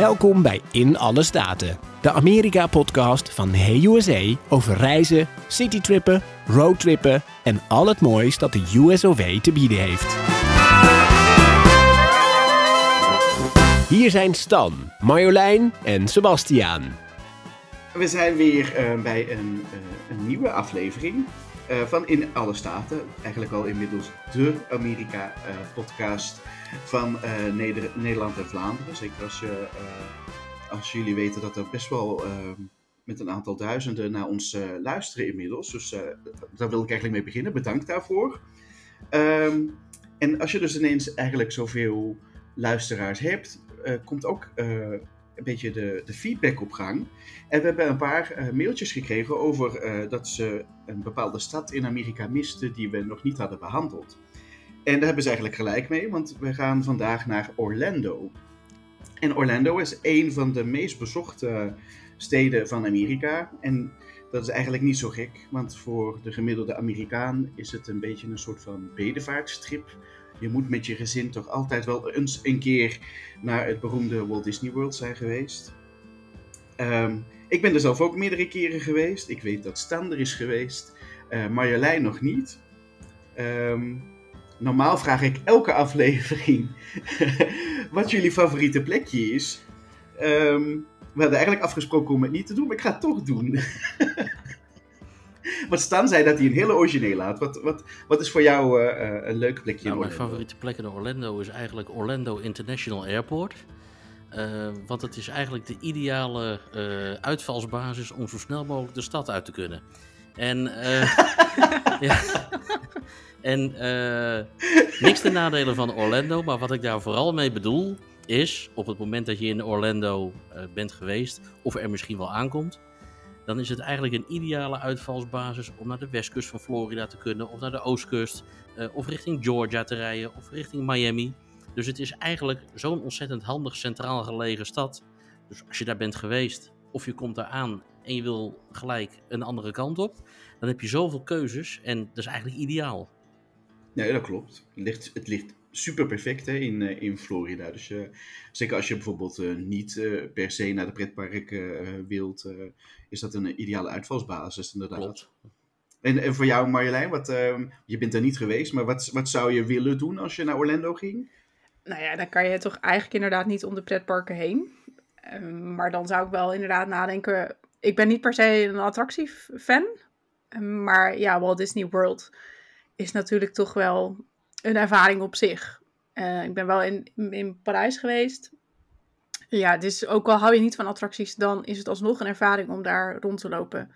Welkom bij In Alle Staten, de Amerika-podcast van Hey USA over reizen, citytrippen, roadtrippen en al het moois dat de USOV te bieden heeft. Hier zijn Stan, Marjolein en Sebastiaan. We zijn weer uh, bij een, uh, een, nieuwe aflevering uh, van In Alle Staten. Eigenlijk al inmiddels de Amerika-podcast van Neder Nederland en Vlaanderen. Zeker als, je, als jullie weten dat er best wel met een aantal duizenden naar ons luisteren inmiddels. Dus daar wil ik eigenlijk mee beginnen. Bedankt daarvoor. Um, en als je dus ineens eigenlijk zoveel luisteraars hebt, komt ook een beetje de, de feedback op gang. En we hebben een paar mailtjes gekregen over dat ze een bepaalde stad in Amerika misten die we nog niet hadden behandeld. En daar hebben ze eigenlijk gelijk mee, want we gaan vandaag naar Orlando. En Orlando is een van de meest bezochte steden van Amerika. En dat is eigenlijk niet zo gek, want voor de gemiddelde Amerikaan is het een beetje een soort van bedevaartstrip je moet met je gezin toch altijd wel eens een keer naar het beroemde Walt Disney World zijn geweest. Ehm, ik ben er zelf ook meerdere keren geweest. Ik weet dat Stan er is geweest. Uh, Marjolein nog niet. Ehm, normaal vraag ik elke aflevering wat jullie favoriete plekje is. Um, we hadden eigenlijk afgesproken om het niet te doen, maar ik ga het toch doen. Maar Stan zei dat hij een hele originele had. Wat, wat, wat is voor jou uh, een leuk plekje nou, in Mijn favoriete plek in Orlando is eigenlijk Orlando International Airport. Uh, want het is eigenlijk de ideale uh, uitvalsbasis om zo snel mogelijk de stad uit te kunnen. En, ja. En niks ten nadelen van Orlando, maar wat ik daar vooral mee bedoel is, op het moment dat je in Orlando bent geweest, of er misschien wel aankomt, dan is het eigenlijk een ideale uitvalsbasis om naar de westkust van Florida te kunnen, of naar de oostkust, uh, of richting Georgia te rijden, of richting Miami. Dus het is eigenlijk zo'n ontzettend handig centraal gelegen stad. Dus als je daar bent geweest, of je komt daar aan en je wil gelijk een andere kant op, dan heb je zoveel keuzes en dat is eigenlijk ideaal. Nee, dat klopt. Het ligt, het ligt super perfect hè, in, uh, in Florida. Dus uh, zeker als je bijvoorbeeld uh, niet per se naar de pretparken wilt, is dat een ideale uitvalsbasis inderdaad. Klopt. En, en voor jou Marjolein, wat, ehm, je bent er niet geweest, maar wat, wat zou je willen doen als je naar Orlando ging? Nou ja, dan kan je toch eigenlijk inderdaad niet om de pretparken heen. Ehm, maar dan zou ik wel inderdaad nadenken. Ik ben niet per se een attractiefan. Um, maar ja, Walt Disney World is natuurlijk toch wel een ervaring op zich. Uh, ik ben wel in, in Parijs geweest. Ja, dus ook al hou je niet van attracties, dan is het alsnog een ervaring om daar rond te lopen.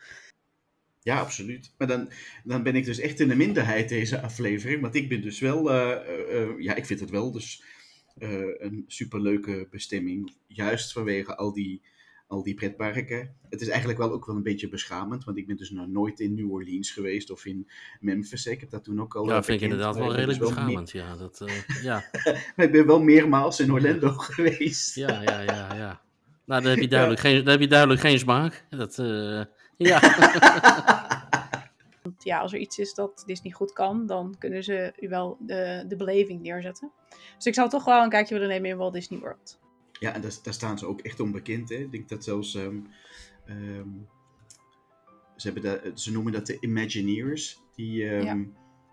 Ja, absoluut. Maar dan, dan ben ik dus echt in de minderheid deze aflevering. Want ik ben dus wel, uh, uh, ja, ik vind het wel dus een superleuke bestemming. Juist vanwege al die al die pretparken. Het is eigenlijk wel ook wel een beetje beschamend, want ik ben dus nog nooit in New Orleans geweest of in Memphis. Ik heb dat toen ook al. Ja, vind ik inderdaad wel redelijk beschamend. Ja, dat, uh, ja. maar ik ben wel meermaals in Orlando geweest. ja, ja, ja, ja. Nou, dan heb je duidelijk, ja. geen, dan heb je duidelijk geen smaak. Dat, uh, ja. ja, als er iets is dat Disney goed kan, dan kunnen ze u wel de, de beleving neerzetten. Dus ik zou toch wel een kijkje willen nemen in Walt Disney World. Ja, en daar, daar, staan ze ook echt onbekend. Hè? Ik denk dat zelfs. Um, um, ze, hebben dat, ze noemen dat de Imagineers. Die, um, ja.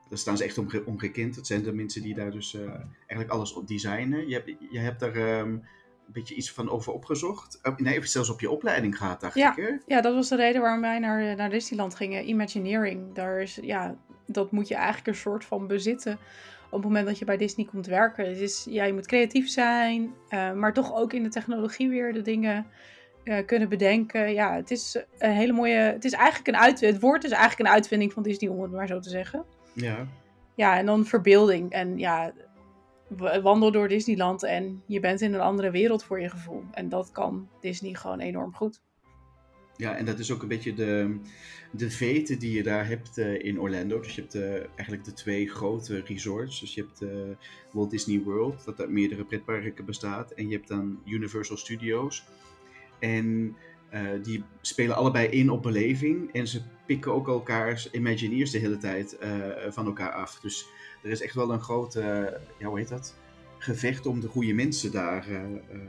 Daar staan ze echt onge ongekend. Dat zijn de mensen die daar dus uh, eigenlijk alles op designen. Je hebt, je hebt daar een beetje iets van over opgezocht. Uh, nee, zelfs op je opleiding gehad, dacht ja. ik. Hè? Ja, dat was de reden waarom wij naar, naar Disneyland gingen. Imagineering. Daar is, ja, dat moet je eigenlijk een soort van bezitten op het moment dat je bij Disney komt werken. Het is, ja, je moet creatief zijn, uh, maar toch ook in de technologie weer de dingen uh, kunnen bedenken. Ja, het is een hele mooie. Het is eigenlijk een uit, Het woord is eigenlijk een uitvinding van Disney, om het maar zo te zeggen. Ja. Ja, en dan verbeelding. En ja, wandel door Disneyland en je bent in een andere wereld voor je gevoel. En dat kan Disney gewoon enorm goed. Ja, en dat is ook een beetje de, de veten die je daar hebt uh, in Orlando. Dus je hebt uh, eigenlijk de twee grote resorts. Dus je hebt uh, Walt Disney World, dat uit meerdere pretparken bestaat. En je hebt dan Universal Studios. En die spelen allebei in op beleving. En ze pikken ook elkaars Imagineers de hele tijd van elkaar af. Dus er is echt wel een grote, ja, hoe heet dat? gevecht om de goede mensen daar. eh, eh,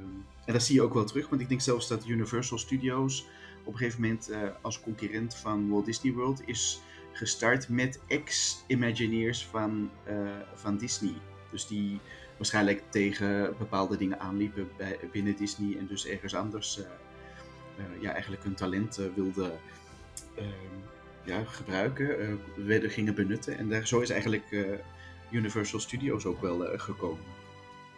en dat zie je ook wel terug, want ik denk zelfs dat Universal Studios op een gegeven moment eh, als concurrent van Walt Disney World is gestart met ex-Imagineers van, eh, van Disney. Dus die waarschijnlijk tegen bepaalde dingen aanliepen bij, binnen Disney en dus ergens anders eh, ja, eigenlijk hun talent eh, wilden ehm, ja, gebruiken, werden, gingen benutten. En daar, zo is eigenlijk Universal Studios ook wel gekomen.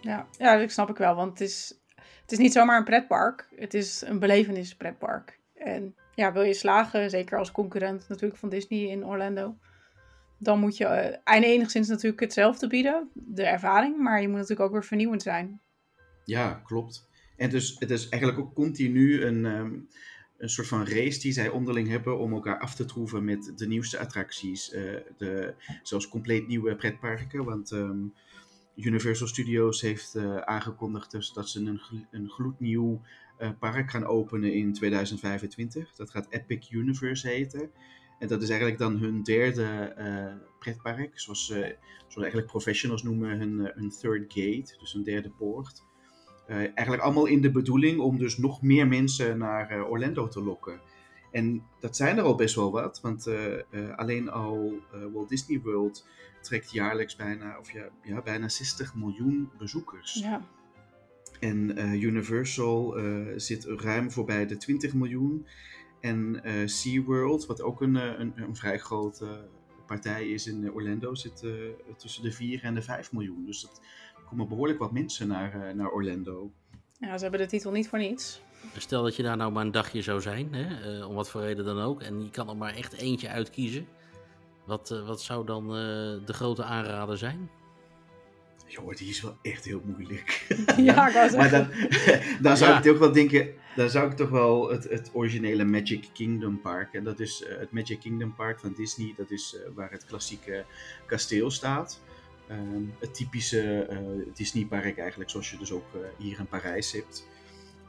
Ja, ja, dat snap ik wel. Want het is, het is niet zomaar een pretpark. Het is een belevenis pretpark. En ja, wil je slagen, zeker als concurrent natuurlijk van Disney in Orlando, dan moet je en enigszins natuurlijk hetzelfde bieden, de ervaring, maar je moet natuurlijk ook weer vernieuwend zijn. Ja, klopt. En dus het is eigenlijk ook continu een, ehm, een soort van race die zij onderling hebben om elkaar af te troeven met de nieuwste attracties. eh, de, zelfs compleet nieuwe pretparken. Want ehm, Universal Studios heeft eh, aangekondigd dus dat ze een, een gloednieuw park gaan openen in 2025. Dat gaat Epic Universe heten. En dat is eigenlijk dan hun derde eh, pretpark. Zoals, ze zoals eigenlijk professionals noemen hun, eh, hun third gate. Dus een derde poort. Eh, eigenlijk allemaal in de bedoeling om dus nog meer mensen naar eh, Orlando te lokken. En dat zijn er al best wel wat, want eh, eh, alleen al eh, Walt Disney World trekt jaarlijks bijna, of ja, bijna 60 miljoen bezoekers. Ja, En eh, Universal eh, zit ruim voorbij de 20 miljoen. En eh SeaWorld, wat ook een, een, een vrij grote partij is in Orlando, zit eh, tussen de 4 en de 5 miljoen. Dus dat er komen behoorlijk wat mensen naar, eh, naar Orlando. ja, ze hebben de titel niet voor niets. Stel dat je daar nou maar een dagje zou zijn, hè, eh, om wat voor reden dan ook, en je kan er maar echt eentje uitkiezen. Wat, wat zou dan eh, de grote aanrader zijn? Joh, die is wel echt heel moeilijk. Ja, ik maar dan, dan zou Ja. ik toch wel denken, dan zou ik toch wel het, het originele Magic Kingdom Park. En dat is eh, het Magic Kingdom Park van Disney. Dat is eh, waar het klassieke kasteel staat. Ehm, het typische eh, Disney park eigenlijk, zoals je dus ook eh, hier in Parijs hebt.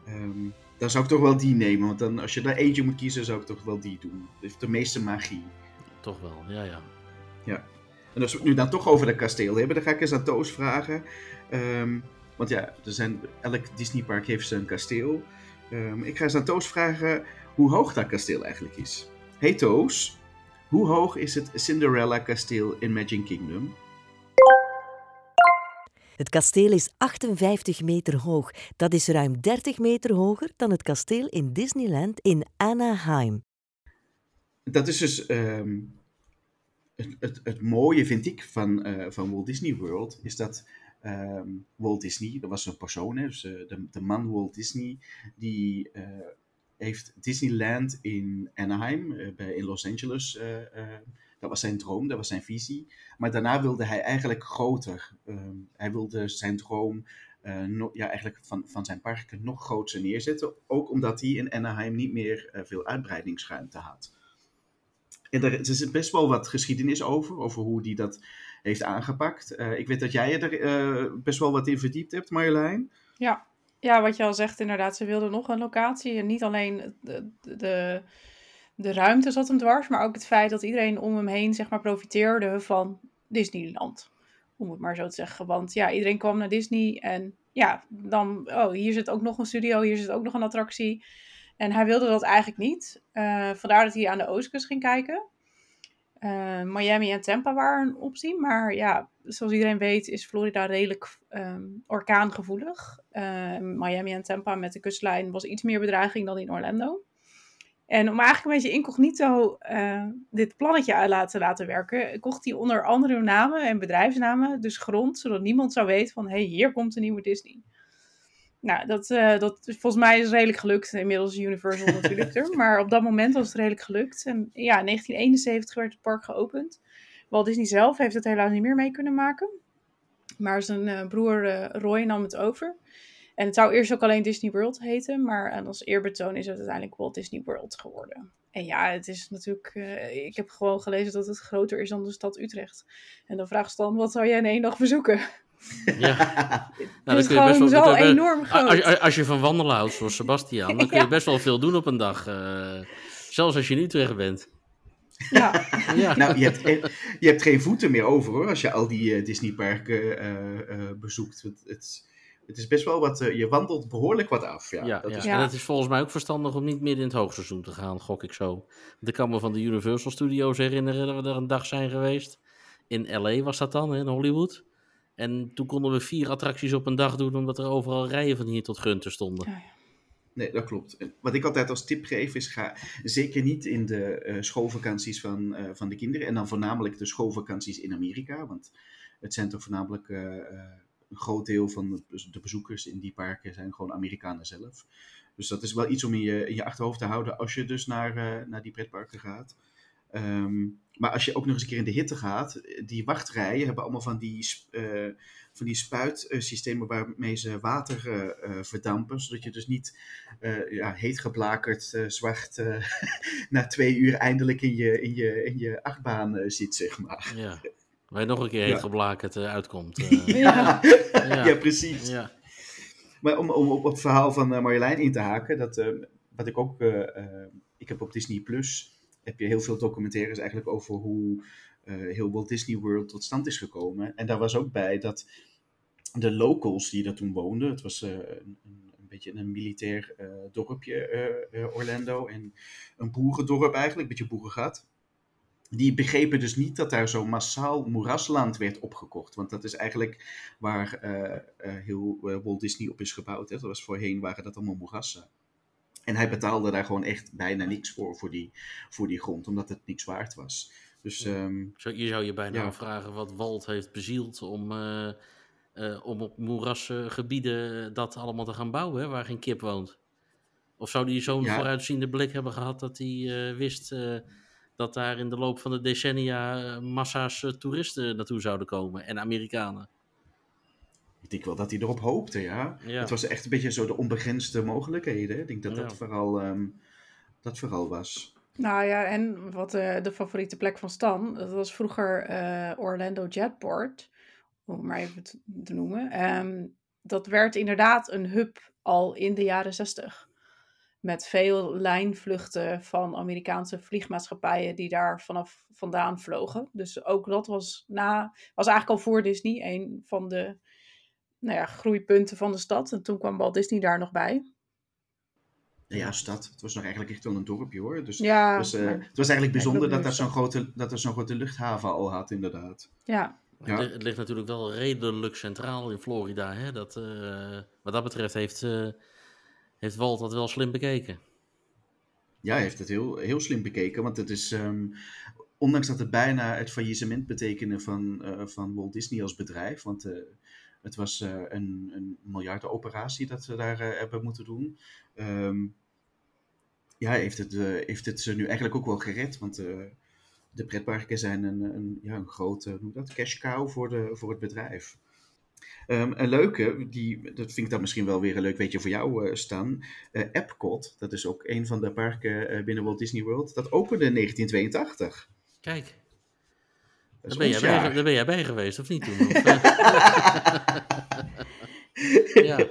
Ehm, dan zou ik toch wel die nemen. Want dan, als je daar eentje moet kiezen, zou ik toch wel die doen. Het heeft de meeste magie. Toch wel, ja, ja. En als we het nu dan toch over dat kasteel hebben, dan ga ik eens aan Toos vragen. Ehm, want ja, er zijn, elk Disneypark heeft zijn kasteel. Ehm, ik ga eens aan Toos vragen hoe hoog dat kasteel eigenlijk is. Hey Toos, hoe hoog is het Cinderella kasteel in Magic Kingdom? Het kasteel is 58 meter hoog. Dat is ruim 30 meter hoger dan het kasteel in Disneyland in Anaheim. Dat is dus ehm, het, het, het mooie, vind ik, van, eh, van Walt Disney World, is dat ehm, Walt Disney, dat was een persoon, hè, dus eh, de, de man Walt Disney, die eh, heeft Disneyland in Anaheim, bij, in Los Angeles, dat was zijn droom, dat was zijn visie. Maar daarna wilde hij eigenlijk groter. Ehm, hij wilde zijn droom ja, eigenlijk van, van zijn parken nog groter neerzetten. Ook omdat hij in Anaheim niet meer veel uitbreidingsruimte had. Er, er is best wel wat geschiedenis over, over hoe hij dat heeft aangepakt. Eh, ik weet dat jij er eh, best wel wat in verdiept hebt, Marjolein. Ja. ja, wat je al zegt inderdaad, ze wilden nog een locatie. En niet alleen de, de, de ruimte zat hem dwars, maar ook het feit dat iedereen om hem heen zeg maar, profiteerde van Disneyland. Om het maar zo te zeggen. Want ja, iedereen kwam naar Disney en ja, dan, oh, hier zit ook nog een studio, hier zit ook nog een attractie. En hij wilde dat eigenlijk niet. Eh, vandaar dat hij aan de oostkust ging kijken. Eh, Miami en Tampa waren een optie. Maar ja, zoals iedereen weet is Florida redelijk ehm, orkaangevoelig. Eh, Miami en Tampa met de kustlijn was iets meer bedreiging dan in Orlando. En om eigenlijk een beetje incognito dit plannetje uit laten, laten werken, kocht hij onder andere namen en bedrijfsnamen dus grond, zodat niemand zou weten van, hé, hey, hier komt een nieuwe Disney. Nou, dat, eh, dat volgens mij is redelijk gelukt. Inmiddels Universal natuurlijk er. Maar op dat moment was het redelijk gelukt. En ja, in 1971 werd het park geopend. Walt Disney zelf heeft het helaas niet meer mee kunnen maken. Maar zijn eh, broer eh, Roy nam het over. En het zou eerst ook alleen Disney World heten. Maar als eerbetoon is het uiteindelijk Walt Disney World geworden. En ja, het is natuurlijk... ik heb gewoon gelezen dat het groter is dan de stad Utrecht. En dan vraagt Stan, wat zou jij in één dag bezoeken? Ja, het dan is kun je best gewoon wel- zo dan enorm groot. Als, als- als je van wandelen houdt, zoals Sebastian, dan kun je Ja. best wel veel doen op een dag. eh, zelfs als je in Utrecht bent. Ja, Ja, Nou, je hebt, je hebt geen voeten meer over hoor, als je al die eh, Disneyparken eh, eh, bezoekt. Het, het, het is best wel wat, je wandelt behoorlijk wat af. Ja, ja, dat ja. is, en het is volgens mij ook verstandig om niet midden in het hoogseizoen te gaan, gok ik zo. Want Ik kan me van de Universal Studios herinneren dat we er een dag zijn geweest. In LA was dat dan, hè, in Hollywood. En toen konden we vier attracties op een dag doen, omdat er overal rijen van hier tot Gunter stonden. Ja, Nee, dat klopt. En Wat ik altijd als tip geef is, ga zeker niet in de eh, schoolvakanties van, eh, van de kinderen. En dan voornamelijk de schoolvakanties in Amerika. Want het zijn toch voornamelijk eh, eh, een groot deel van de- de bezoekers in die parken zijn gewoon Amerikanen zelf. Dus dat is wel iets om in je, in je achterhoofd te houden als je dus naar, eh, naar die pretparken gaat. Ehm, maar als je ook nog eens een keer in de hitte gaat, die wachtrijen hebben allemaal van die, sp- eh, van die spuitsystemen waarmee ze water eh, eh, verdampen. Zodat je dus niet eh, ja, heet geblakerd, eh, zwart, eh, na twee uur eindelijk in je, in je, in je achtbaan eh, zit, zeg maar. Ja. Waar je nog een keer heet Ja. geblakerd uitkomt. Ja. Ja. ja, precies. ja. Maar om, om op het verhaal van Marjolein in te haken, dat, eh, wat ik ook, ik heb op Disney Plus, heb je heel veel documentaires eigenlijk over hoe eh, heel Walt Disney World tot stand is gekomen. En daar was ook bij dat de locals die daar toen woonden, het was eh, een, een, beetje een militair eh, dorpje, Orlando, en een boerendorp eigenlijk, een beetje boerengat. Die begrepen dus niet dat daar zo massaal moerasland werd opgekocht. Want dat is eigenlijk waar heel Walt Disney op is gebouwd. Hè. Dat was voorheen waren dat allemaal moerassen. En hij betaalde daar gewoon echt bijna niks voor, voor die, voor die grond, omdat het niks waard was. Dus ehm, Zo, je zou je bijna Ja. afvragen wat Walt heeft bezield om, eh, eh, om op moerasgebieden dat allemaal te gaan bouwen, hè, waar geen kip woont. Of zou hij zo'n Ja. vooruitziende blik hebben gehad dat hij eh, wist eh, dat daar in de loop van de decennia massa's toeristen naartoe zouden komen en Amerikanen? Ik denk wel dat hij erop hoopte, ja. Ja. Het was echt een beetje zo de onbegrensde mogelijkheden. hè. Ik denk dat Ja. dat, vooral, ehm, dat vooral was. Nou ja, en wat eh, de favoriete plek van Stan, dat was vroeger eh, Orlando Jetport, om het maar even te, te noemen. Ehm, dat werd inderdaad een hub al in de jaren zestig. Met veel lijnvluchten van Amerikaanse vliegmaatschappijen die daar vanaf vandaan vlogen. Dus ook dat was, na, was eigenlijk al voor Disney een van de nou ja, groeipunten van de stad. En toen kwam Walt Disney daar nog bij. Ja, stad. Het was nog eigenlijk echt wel een dorpje hoor. Dus Ja, het, was, eh, maar- het was eigenlijk bijzonder dat, daar zo'n grote, dat er zo'n grote luchthaven al had, inderdaad. ja. Het Ja. ligt- Het ligt natuurlijk wel redelijk centraal in Florida. Hè? Dat, eh, wat dat betreft heeft, eh, heeft Walt dat wel slim bekeken. Ja, hij heeft het heel, heel slim bekeken, want het is, ehm, ondanks dat het bijna het faillissement betekende van, eh, van Walt Disney als bedrijf, want het was eh, een, een miljardenoperatie dat ze daar eh, hebben moeten doen, ehm, ja, heeft het, eh, heeft het ze nu eigenlijk ook wel gered, want de pretparken zijn een, een, ja, een grote noem dat, cash cow voor, de, voor het bedrijf. Ehm, een leuke, die, dat vind ik dan misschien wel weer een leuk weetje voor jou. Eh, Epcot, dat is ook een van de parken binnen Walt Disney World, dat opende in 1982. Kijk, daar ben, jij bij, jaar. daar ben jij bij geweest, of niet toen? Eh? ja.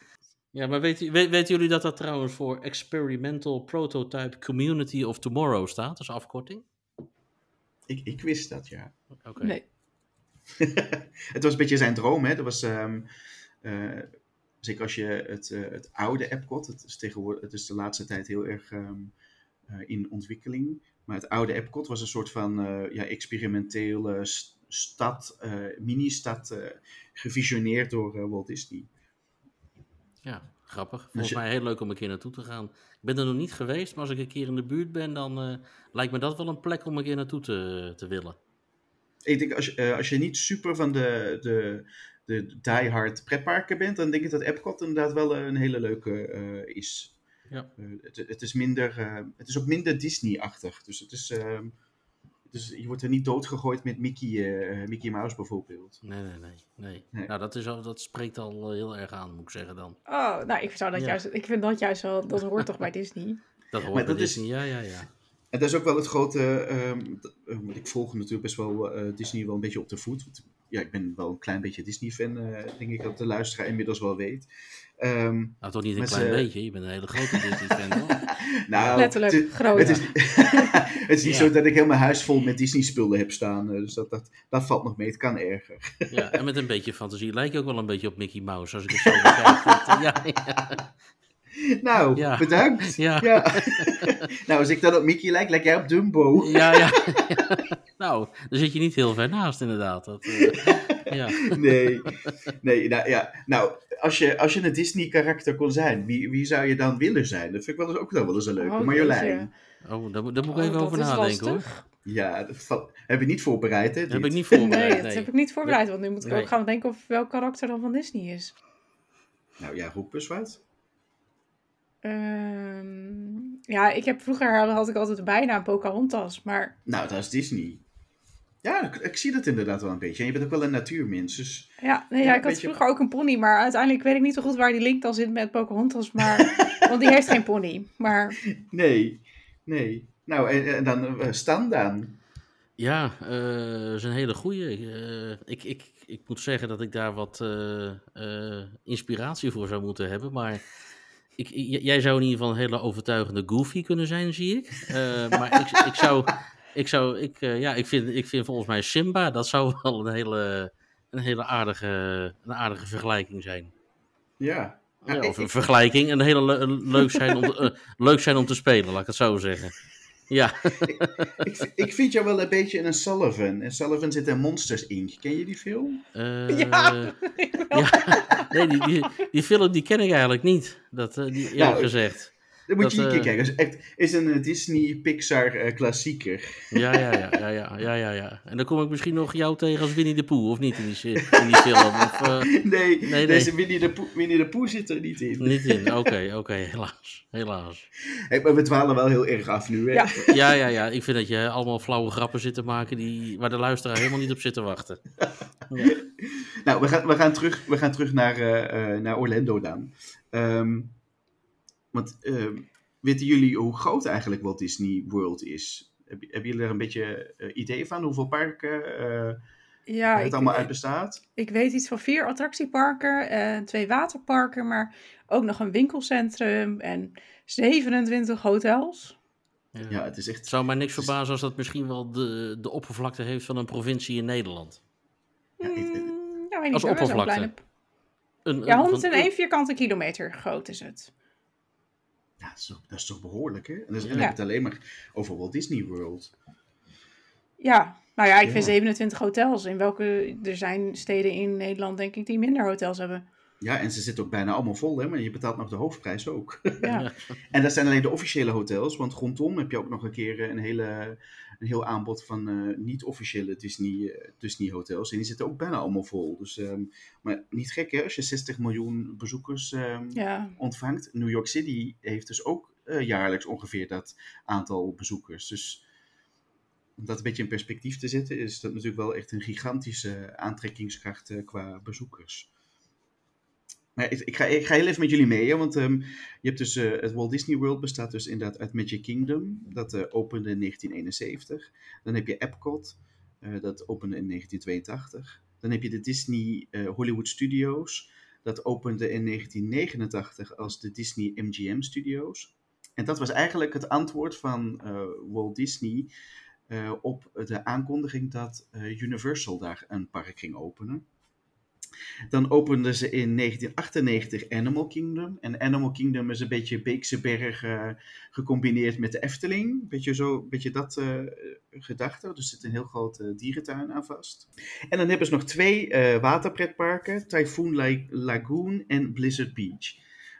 ja, maar weet, weet, weten jullie dat dat trouwens voor Experimental Prototype Community of Tomorrow staat, als afkorting? Ik, ik wist dat, ja. Oké. Nee. het was een beetje zijn droom, hè. Dat was, ehm, eh, zeker als je het, eh, het oude Epcot, het is, tegenwoordig, het is de laatste tijd heel erg ehm, eh, in ontwikkeling. Maar het oude Epcot was een soort van eh, ja, experimentele st- stad, eh, mini-stad, eh, gevisioneerd door Walt Disney. Ja, grappig. Volgens je- mij heel leuk om een keer naartoe te gaan. Ik ben er nog niet geweest, maar als ik een keer in de buurt ben, dan lijkt me dat wel een plek om een keer naartoe te, te willen. Ik denk, als je, als je niet super van de, de, de diehard pretparken bent, dan denk ik dat Epcot inderdaad wel een hele leuke eh, is. Ja. Eh, het, het, is minder, eh, het is ook minder Disney-achtig. Dus, het is, ehm, dus je wordt er niet doodgegooid met Mickey, eh, Mickey Mouse bijvoorbeeld. Nee, nee, nee. nee. Nee. Nou, dat, is al, dat spreekt al heel erg aan, moet ik zeggen dan. Oh, nou, ik, zou dat Ja. juist, ik vind dat juist wel, dat hoort toch bij Disney? Dat hoort Maar bij dat is- Disney, ja, ja, ja. En dat is ook wel het grote. ehm, eh, want ik volg natuurlijk best wel eh, Disney wel een beetje op de voet. Want, ja, ik ben wel een klein beetje Disney-fan, eh, denk ik dat de luisteraar inmiddels wel weet. Ehm, Nou, toch niet een klein beetje. Je bent een hele grote Disney-fan, hoor. nou, Letterlijk, het, groot. het is, het is niet Ja. zo dat ik heel mijn huis vol met Disney-spullen heb staan. eh, dus dat, dat, dat valt nog mee. Het kan erger. Ja, en met een beetje fantasie lijk je ook wel een beetje op Mickey Mouse, als ik het zo bekijk. Ja, ja, Nou, Ja. bedankt. ja, Ja. nou, als ik dan op Mickey lijk, lijk jij op Dumbo. ja, ja. Nou, daar zit je niet heel ver naast, inderdaad. Dat, eh, ja. Nee, nee nou, ja. nou als, je, als je een Disney-karakter kon zijn, wie, wie zou je dan willen zijn? Dat vind ik wel eens, ook wel eens een leuke. Oh, Marjolein. Oh, daar, moet- daar moet ik Oh, even over nadenken, hoor. Ja, dat heb je niet voorbereid, hè? Dat heb ik niet voorbereid, Nee, dat nee. heb ik niet voorbereid, want nu moet ik Nee. ook gaan denken of welk karakter dan van Disney is. Nou ja, roep eens wat. Ehm, ja, ik heb vroeger had ik altijd bijna een Pocahontas, maar Nou, dat is Disney. Ja, ik, ik zie dat inderdaad wel een beetje. En je bent ook wel een natuurmens, dus... ja, nee, Ja, ik had beetje- vroeger ook een pony, maar uiteindelijk weet ik niet zo goed waar die link dan zit met Pocahontas, maar, want die heeft geen pony. Maar Nee, nee. Nou, en, en dan eh, Stan dan. Ja, eh, dat is een hele goeie. Eh, ik, ik, ik moet zeggen dat ik daar wat eh, eh, inspiratie voor zou moeten hebben. Maar ik, jij zou in ieder geval een hele overtuigende Goofy kunnen zijn, zie ik. Eh, maar ik, ik zou... Ik, zou ik, eh, ja, ik, vind, ik vind volgens mij Simba, dat zou wel een hele, een hele aardige, een aardige vergelijking zijn. Ja. Ja, of een vergelijking. Een hele le- leuk, zijn om eh, leuk zijn om te spelen, laat ik het zo zeggen. Ja, ik, ik vind jou wel een beetje een Sullivan. En Sullivan zit in Monsters Inc. Ken je die film? eh, Ja. ja. Nee, die, die, die film die ken ik eigenlijk niet. Dat, eh, die, Nou, gezegd. Dan moet Dat, je een keer eh, kijken. Echt, is een eh, Disney Pixar eh, klassieker. Ja, ja, ja, ja, ja, ja, ja, ja. En dan kom ik misschien nog jou tegen als Winnie de Pooh, of niet in die, in die film? Of, eh, Nee, nee. deze Winnie de, Poe, Winnie de Poe zit er niet in. niet in. Oké, oké, helaas. Helaas. Hey, maar we dwalen wel heel erg af nu, hè? Ja. Ja, ja, ja. Ik vind dat je allemaal flauwe grappen zit te maken die, waar de luisteraar helemaal niet op zit te wachten. Ja. Nou, we gaan, we gaan terug, we gaan terug naar, eh, eh, naar Orlando dan. Ehm, want ehm, weten jullie hoe groot eigenlijk Walt Disney World is? Heb, hebben jullie er een beetje eh, idee van? Hoeveel parken eh, ja, het ik, allemaal uit bestaat? ik weet iets van vier attractieparken, en twee waterparken, maar ook nog een winkelcentrum en 27 hotels. Ja. Ja, het is echt... zou mij niks verbazen als dat misschien wel de, de oppervlakte heeft van een provincie in Nederland. Ja, ik- Mm, ja, weet niet, Als oppervlakte. kleine- Een, een- Ja, van- 101 vierkante kilometer groot is het. Ja, dat, is toch, dat is toch behoorlijk, hè? En dan heb je het alleen maar over Walt Disney World. Ja, nou ja, ik vind 27 hotels. In welke, er zijn steden in Nederland, denk ik, die minder hotels hebben. Ja, en ze zitten ook bijna allemaal vol, hè? Maar je betaalt nog de hoofdprijs ook. Ja. En dat zijn alleen de officiële hotels, want rondom heb je ook nog een keer een, hele, een heel aanbod van eh, niet-officiële Disney, eh, Disney hotels. En die zitten ook bijna allemaal vol. Dus, ehm, maar niet gek hè, als je 60 miljoen bezoekers ehm, ja. ontvangt. New York City heeft dus ook eh, jaarlijks ongeveer dat aantal bezoekers. Dus om dat een beetje in perspectief te zetten, is dat natuurlijk wel echt een gigantische aantrekkingskracht qua bezoekers. Maar ik, ga, ik ga heel even met jullie mee, want ehm, je hebt dus eh, het Walt Disney World bestaat dus inderdaad uit Magic Kingdom. Dat eh, opende in 1971. Dan heb je Epcot, eh, dat opende in 1982. Dan heb je de Disney Hollywood Studios. Dat opende in 1989 als de Disney MGM Studios. En dat was eigenlijk het antwoord van Walt Disney op de aankondiging dat Universal daar een park ging openen. Dan openden ze in 1998 Animal Kingdom. En Animal Kingdom is een beetje Beekse Berg eh, gecombineerd met de Efteling. Beetje, zo, beetje dat eh, gedachte. Dus er zit een heel groot eh, dierentuin aan vast. En dan hebben ze nog twee eh, waterpretparken. Typhoon La- Lagoon en Blizzard Beach.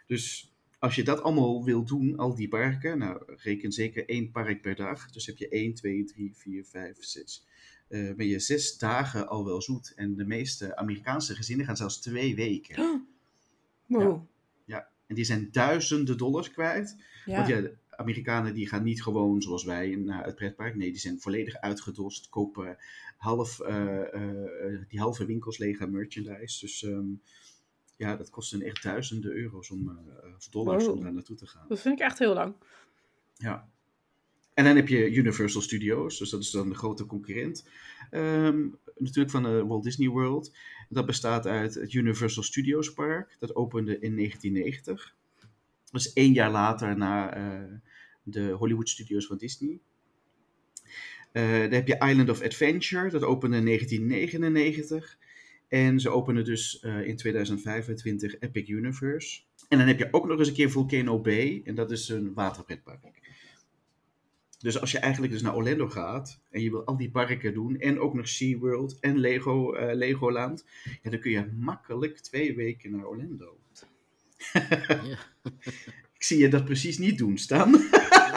Dus als je dat allemaal wil doen, al die parken, nou reken zeker één park per dag. Dus heb je 1, 2, 3, 4, 5, 6. Eh ben je zes dagen al wel zoet. En de meeste Amerikaanse gezinnen gaan zelfs twee weken. Wow. En die zijn duizenden dollars kwijt. Ja. Want ja, Amerikanen die gaan niet gewoon zoals wij naar het pretpark. Nee, die zijn volledig uitgedost. Kopen half, eh, eh, die halve winkels leeg aan merchandise. Dus ehm, ja, dat kost hen echt duizenden euro's om, of dollars Wow. om daar naartoe te gaan. Dat vind ik echt heel lang. Ja. En dan heb je Universal Studios, dus dat is dan de grote concurrent. ehm, natuurlijk van de Walt Disney World. Dat bestaat uit het Universal Studios Park. Dat opende in 1990. Dat is één jaar later na eh, de Hollywood Studios van Disney. Eh, dan heb je Island of Adventure. Dat opende in 1999. En ze openen dus eh, in 2025 Epic Universe. En dan heb je ook nog eens een keer Volcano Bay. En dat is een waterpretpark. Dus als je eigenlijk dus naar Orlando gaat en je wil al die parken doen en ook nog SeaWorld en Lego, eh, Legoland, ja, dan kun je makkelijk twee weken naar Orlando. Ja. Ik zie je dat precies niet doen, Stan.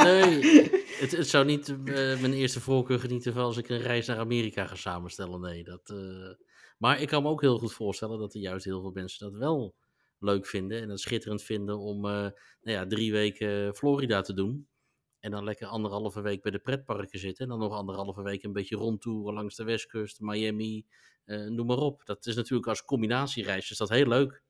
Nee, het, het zou niet eh, mijn eerste voorkeur genieten van als ik een reis naar Amerika ga samenstellen. Nee, dat, eh, maar ik kan me ook heel goed voorstellen dat er juist heel veel mensen dat wel leuk vinden en het schitterend vinden om nou ja, drie weken Florida te doen. En dan lekker anderhalve week bij de pretparken zitten. En dan nog anderhalve week een beetje rondtoeren langs de westkust, Miami, eh, noem maar op. Dat is natuurlijk als combinatiereis is dat heel leuk.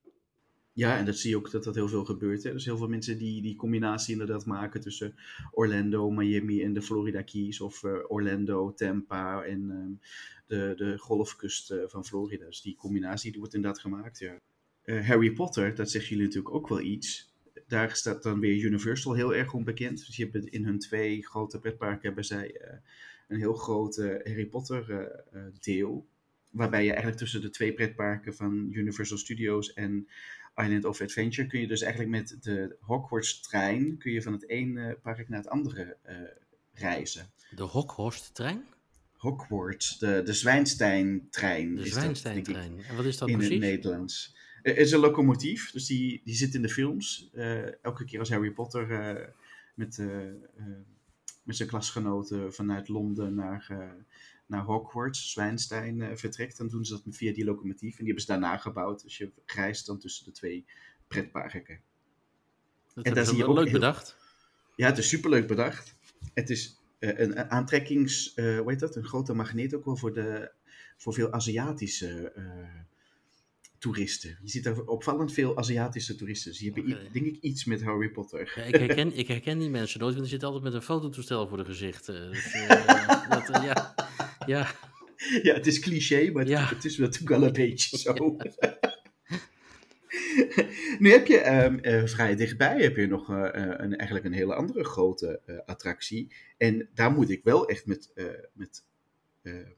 Ja, en dat zie je ook dat dat heel veel gebeurt. Hè. Dus heel veel mensen die die combinatie inderdaad maken tussen Orlando, Miami en de Florida Keys. Of eh, Orlando, Tampa en ehm, de, de golfkust eh, van Florida. Dus die combinatie die wordt inderdaad gemaakt, ja. Eh, Harry Potter, dat zeggen jullie natuurlijk ook wel iets. Daar staat dan weer Universal heel erg onbekend. Dus je hebt in hun twee grote pretparken hebben zij eh, een heel groot Harry Potter eh, eh, deel. Waarbij je eigenlijk tussen de twee pretparken van Universal Studios en Island of Adventure kun je dus eigenlijk met de Hogwarts trein kun je van het ene park naar het andere reizen. De Hockhorst-trein? Hogwarts, de, de Zwijnstein-trein. De is dat, denk ik, Zwijnstein-trein. En wat is dat in het precies? Nederlands. Er is een locomotief, dus die, die zit in de films. Eh, elke keer als Harry Potter eh, met, eh, eh, met zijn klasgenoten vanuit Londen naar, eh, naar Hogwarts, Zwijnstein, eh, vertrekt, dan doen ze dat via die locomotief. En die hebben ze daarna gebouwd, dus je reist dan tussen de twee pretparken. Dat en daar ze zie je wel ook leuk heel- bedacht. Ja, het is superleuk bedacht. Het is eh, een, een aantrekkings, eh hoe heet dat, een grote magneet ook wel voor, de, voor veel Aziatische eh, toeristen. Je ziet daar opvallend veel Aziatische toeristen. Dus die hebben, i- Oké. denk ik, iets met Harry Potter. Ja, ik, herken, ik herken die mensen nooit, want die zitten altijd met een fototoestel voor de gezichten. Dus, eh, dat, eh, ja, ja, Ja, het is cliché, maar het, Ja. het is natuurlijk wel een beetje zo. nu heb je ehm, eh, vrij dichtbij heb je nog een, eigenlijk een hele andere grote attractie. En daar moet ik wel echt met, met, ehm,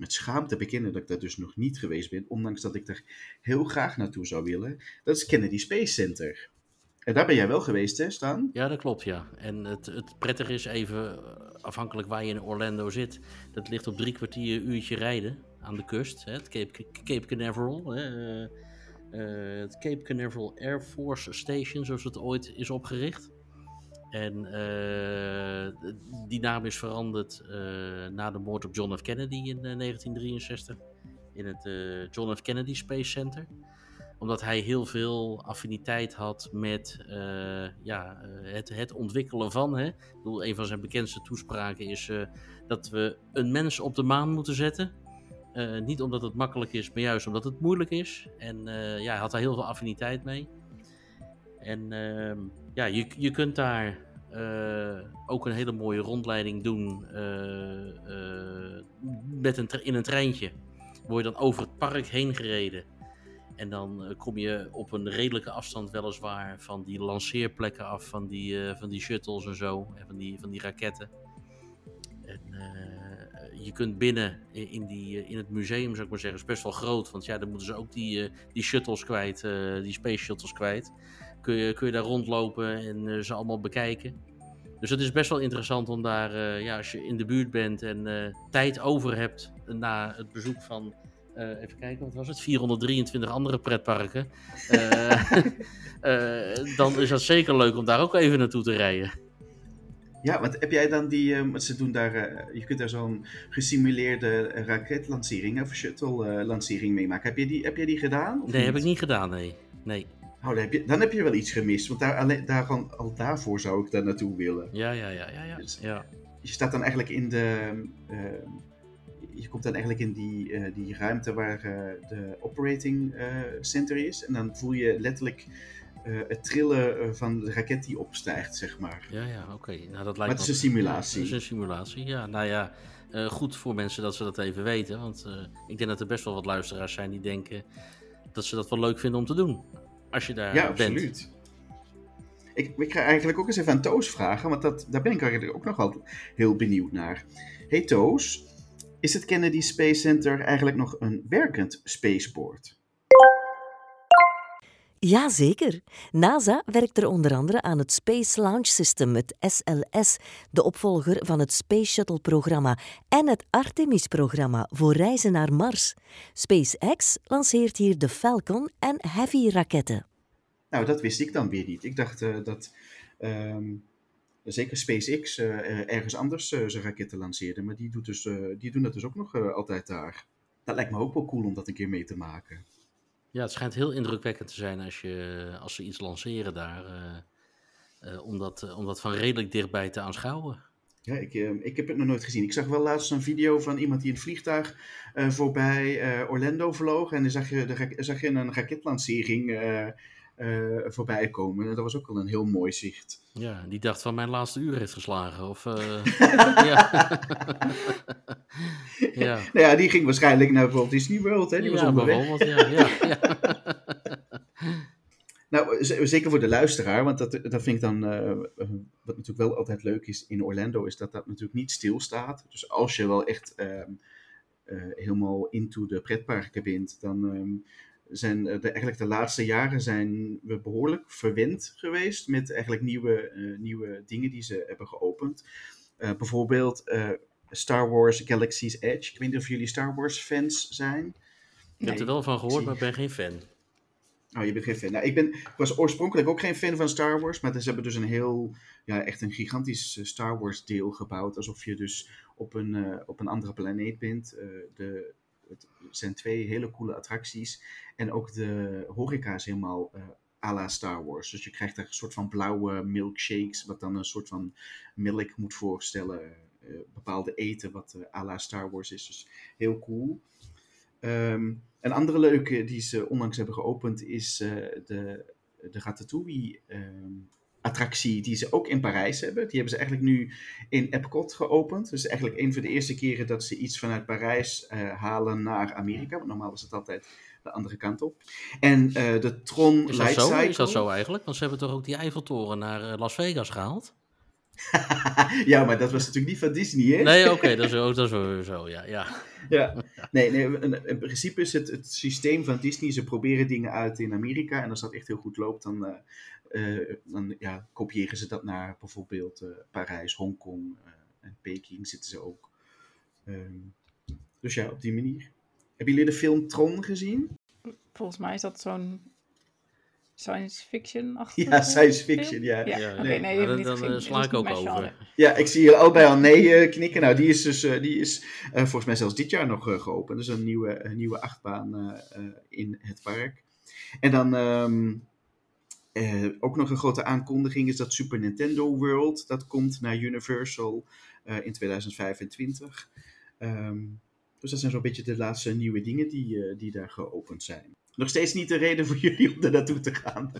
met schaamte bekennen dat ik daar dus nog niet geweest ben. Ondanks dat ik er heel graag naartoe zou willen. Dat is Kennedy Space Center. En daar ben jij wel geweest, hè, Staan? ja, dat klopt, ja. En het, het prettige is even, eh, afhankelijk waar je in Orlando zit, dat ligt op drie kwartier uurtje rijden aan de kust. Hè, het Cape, Cape Canaveral. Hè, eh, eh, het Cape Canaveral Air Force Station, zoals het ooit is opgericht. En eh, die naam is veranderd eh, na de moord op John F. Kennedy in eh, 1963 in het eh, John F. Kennedy Space Center. Omdat hij heel veel affiniteit had met eh, ja, eh, het, het ontwikkelen van. Hè. Ik bedoel, een van zijn bekendste toespraken is eh, dat we een mens op de maan moeten zetten. Eh, niet omdat het makkelijk is, maar juist omdat het moeilijk is. En eh, ja, hij had daar heel veel affiniteit mee. En ehm, ja, je, je kunt daar eh, ook een hele mooie rondleiding doen eh, eh, met een, in een treintje. Word je dan over het park heen gereden. En dan kom je op een redelijke afstand weliswaar van die lanceerplekken af, van die, van die shuttles en zo, en van die, van die raketten. En je kunt binnen in, die, in het museum, zou ik maar zeggen, is best wel groot. Want ja, dan moeten ze ook die, die shuttles kwijt, die space shuttles kwijt. Kun je, kun je daar rondlopen en eh, ze allemaal bekijken. Dus het is best wel interessant om daar, eh, ja, als je in de buurt bent en eh, tijd over hebt na het bezoek van, even kijken, wat was het? 423 andere pretparken. Dan is dat zeker leuk om daar ook even naartoe te rijden. Ja, want heb jij dan die, want ze doen daar, je kunt daar zo'n gesimuleerde raketlancering of shuttle-lancering meemaken. Heb, je die, heb jij die gedaan? Nee, heb ik niet gedaan, nee. Nee, Oh, dan, heb je, dan heb je wel iets gemist, want daar, alleen, daar, al, daarvoor zou ik daar naartoe willen. ja, ja, ja, ja, ja. Dus- ja. Je staat dan eigenlijk in de, ehm, je komt dan eigenlijk in die, eh, die ruimte waar eh, de operating eh, center is. En dan voel je letterlijk het trillen van de raket die opstijgt, zeg maar. Ja, ja, oké. Nou, dat lijkt Maar het is een simulatie. Het is een simulatie, ja. Nou ja, goed voor mensen dat ze dat even weten. Want ik denk dat er best wel wat luisteraars zijn die denken dat ze dat wel leuk vinden om te doen. Als je daar Ja, bent. absoluut. Ik, ik ga eigenlijk ook eens even aan Toos vragen, want dat, daar ben ik eigenlijk ook nog wel heel benieuwd naar. Hey Toos, is het Kennedy Space Center eigenlijk nog een werkend spaceport? Jazeker. NASA werkt er onder andere aan het Space Launch System, het SLS, de opvolger van het Space Shuttle-programma, en het Artemis-programma voor reizen naar Mars. SpaceX lanceert hier de Falcon en Heavy-raketten. Nou, dat wist ik dan weer niet. Ik dacht eh, dat ehm, zeker SpaceX eh, ergens anders eh, zijn raketten lanceerde, maar die, doet dus, die doen dat dus ook nog altijd daar. Dat lijkt me ook wel cool om dat een keer mee te maken. Ja, het schijnt heel indrukwekkend te zijn als, je, als ze iets lanceren daar. eh, eh, om, dat, eh, om dat van redelijk dichtbij te aanschouwen. Ja, ik, ik heb het nog nooit gezien. Ik zag wel laatst een video van iemand die het vliegtuig voorbij Orlando vloog. En dan zag je, de, zag je een raketlancering eh, voorbij komen. En dat was ook wel een heel mooi zicht. Ja, die dacht van mijn laatste uur heeft geslagen. Of, eh, ja. ja. Nou ja, die ging waarschijnlijk naar Walt Disney World. Hè? Die was ja, onderweg. bijvoorbeeld. Ja, ja, ja. Nou, zeker voor de luisteraar, want dat, dat vind ik dan, eh, wat natuurlijk wel altijd leuk is in Orlando, is dat dat natuurlijk niet stilstaat. Dus als je wel echt ehm, eh, helemaal into de pretparken bent, dan ehm, zijn eh, de, eigenlijk de laatste jaren zijn we behoorlijk verwend geweest met eigenlijk nieuwe, eh, nieuwe dingen die ze hebben geopend. Eh, bijvoorbeeld Star Wars Galaxy's Edge. Ik weet niet of jullie Star Wars fans zijn. Ik heb er wel van gehoord, maar ik ben geen fan. Oh, je bent geen fan. Nou, ik, ben, ik was oorspronkelijk ook geen fan van Star Wars, maar ze hebben dus een heel, ja, echt een gigantisch Star Wars deel gebouwd. Alsof je dus op een, op een andere planeet bent. De, het zijn twee hele coole attracties. En ook de horeca is helemaal eh à la Star Wars. Dus je krijgt daar een soort van blauwe milkshakes, wat dan een soort van melk moet voorstellen. Eh, bepaalde eten wat eh à la Star Wars is. Dus heel cool. Ehm, een andere leuke die ze onlangs hebben geopend is de, de Ratatouille ehm, attractie die ze ook in Parijs hebben. Die hebben ze eigenlijk nu in Epcot geopend. Dus eigenlijk een van de eerste keren dat ze iets vanuit Parijs eh, halen naar Amerika. Want normaal is het altijd de andere kant op. En eh, de Tron Is dat, Light zo? Cycle. is dat zo eigenlijk? Want ze hebben toch ook die Eiffeltoren naar eh, Las Vegas gehaald? ja, maar dat was natuurlijk niet van Disney, hè? Nee, oké, dat is ook dat is wel zo, ja. ja. Ja, nee, nee in, in principe is het het systeem van Disney. Ze proberen dingen uit in Amerika en als dat echt heel goed loopt, dan, eh, dan ja, kopiëren ze dat naar bijvoorbeeld eh, Parijs, Hongkong eh, en Peking zitten ze ook. Ehm, dus ja, op die manier. Hebben jullie de film Tron gezien? Volgens mij is dat zo'n science fiction Ja, science fiction, ja. Ja, Ja, oké, nee. nee, die heb ik dan, niet dan, gezien. sla ik ook over. genre. Ja, ik zie jullie allebei al nee knikken. Nou, die is dus eh, die is, eh, volgens mij zelfs dit jaar nog geopend. Dus een nieuwe, een nieuwe achtbaan eh, eh, in het park. En dan ehm, eh, ook nog een grote aankondiging is dat Super Nintendo World. Dat komt naar Universal eh, in 2025. Ehm, dus dat zijn zo'n beetje de laatste nieuwe dingen die, eh, die daar geopend zijn. Nog steeds niet de reden voor jullie om er naartoe te gaan.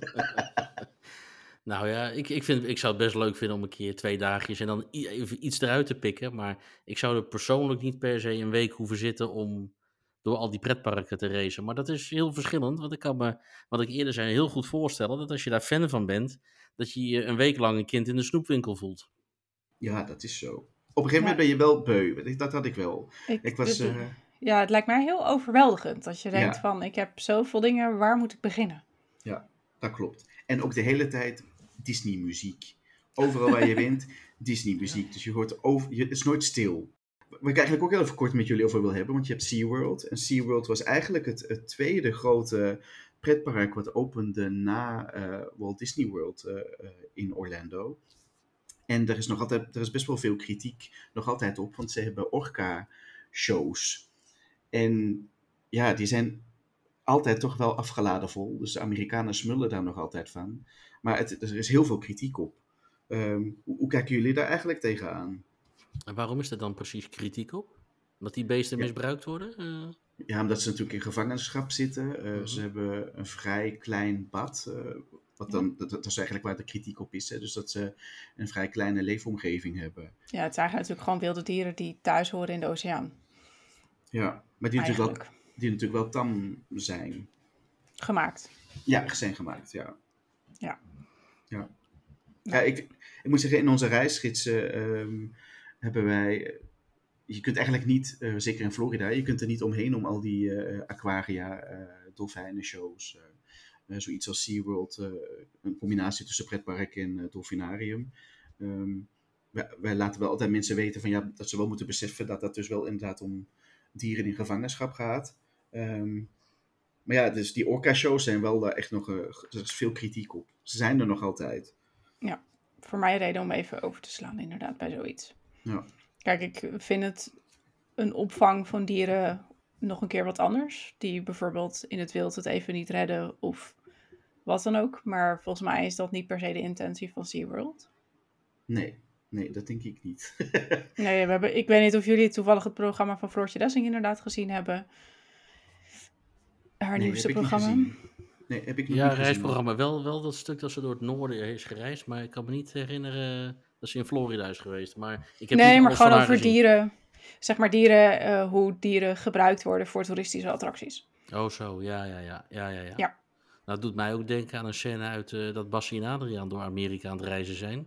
Nou ja, ik, ik, vind, ik zou het best leuk vinden om een keer twee dagjes en dan even iets eruit te pikken. Maar ik zou er persoonlijk niet per se een week hoeven zitten om door al die pretparken te racen. Maar dat is heel verschillend, want ik kan me, wat ik eerder zei, heel goed voorstellen dat als je daar fan van bent, dat je je een week lang een kind in de snoepwinkel voelt. Ja, dat is zo. Op een gegeven moment ben je wel beu. Dat had ik wel. Ik, Ik was... dit- eh, ja, het lijkt mij heel overweldigend. Als je denkt Ja. van, ik heb zoveel dingen, waar moet ik beginnen? Dat klopt. En ook de hele tijd Disney-muziek. Overal waar je bent, Disney-muziek. Dus je hoort over, je, het is nooit stil. Ik eigenlijk ook heel even kort met jullie over wil hebben, want je hebt SeaWorld. En SeaWorld was eigenlijk het, tweede grote pretpark wat opende na eh, Walt Disney World eh, eh, in Orlando. En er is nog altijd, er is best wel veel kritiek nog altijd op, want ze hebben orka-shows. En ja, die zijn altijd toch wel afgeladen vol. Dus de Amerikanen smullen daar nog altijd van. Maar het, er is heel veel kritiek op. Ehm, hoe, hoe kijken jullie daar eigenlijk tegenaan? En waarom is er dan precies kritiek op? Dat die beesten Ja. misbruikt worden? Eh, Ja, omdat ze natuurlijk in gevangenschap zitten. Eh, Mhm. Ze hebben een vrij klein bad. eh, Wat dan, dat, dat is eigenlijk waar de kritiek op is. Hè? Dus dat ze een vrij kleine leefomgeving hebben. Ja, het zijn eigenlijk natuurlijk gewoon wilde dieren die thuis horen in de oceaan. Ja, maar die natuurlijk, wel, die natuurlijk wel tam zijn. Gemaakt. Ja, zijn gemaakt, ja. Ja. Ja, ja ik, ik moet zeggen, in onze reisgidsen ehm, hebben wij... Je kunt eigenlijk niet, eh, zeker in Florida, je kunt er niet omheen om al die eh, aquaria, eh dolfijnenshows, eh, eh, zoiets als SeaWorld, eh een combinatie tussen pretpark en eh, dolfinarium. Ehm, wij, laten wel altijd mensen weten van, ja, dat ze wel moeten beseffen dat dat dus wel inderdaad om dieren in gevangenschap gaat. Ehm, maar ja, dus die orca-shows zijn wel daar echt nog eh, er is veel kritiek op. Ze zijn er nog altijd. Voor mij reden om even over te slaan, inderdaad, bij zoiets. Ja. Kijk, ik vind het een opvang van dieren nog een keer wat anders. Die bijvoorbeeld in het wild het even niet redden of wat dan ook. Maar volgens mij is dat niet per se de intentie van SeaWorld. Nee, nee, dat denk ik niet. Nee, we hebben, ik weet niet of jullie toevallig het programma van Floortje Dessing inderdaad gezien hebben. Haar nee, nieuwste heb ik niet programma. Nee, heb ik nog Ja, niet gezien. reisprogramma. Wel, wel dat stuk dat ze door het noorden is gereisd. Maar ik kan me niet herinneren dat ze in Florida is geweest. Maar ik heb Nee, niet maar gewoon over gezien. dieren. Zeg maar dieren, eh, hoe dieren gebruikt worden voor toeristische attracties. Oh, zo. Ja, ja, ja. ja, ja, ja. Ja. Nou, het doet mij ook denken aan een scène uit eh, dat Bassie en Adriaan door Amerika aan het reizen zijn.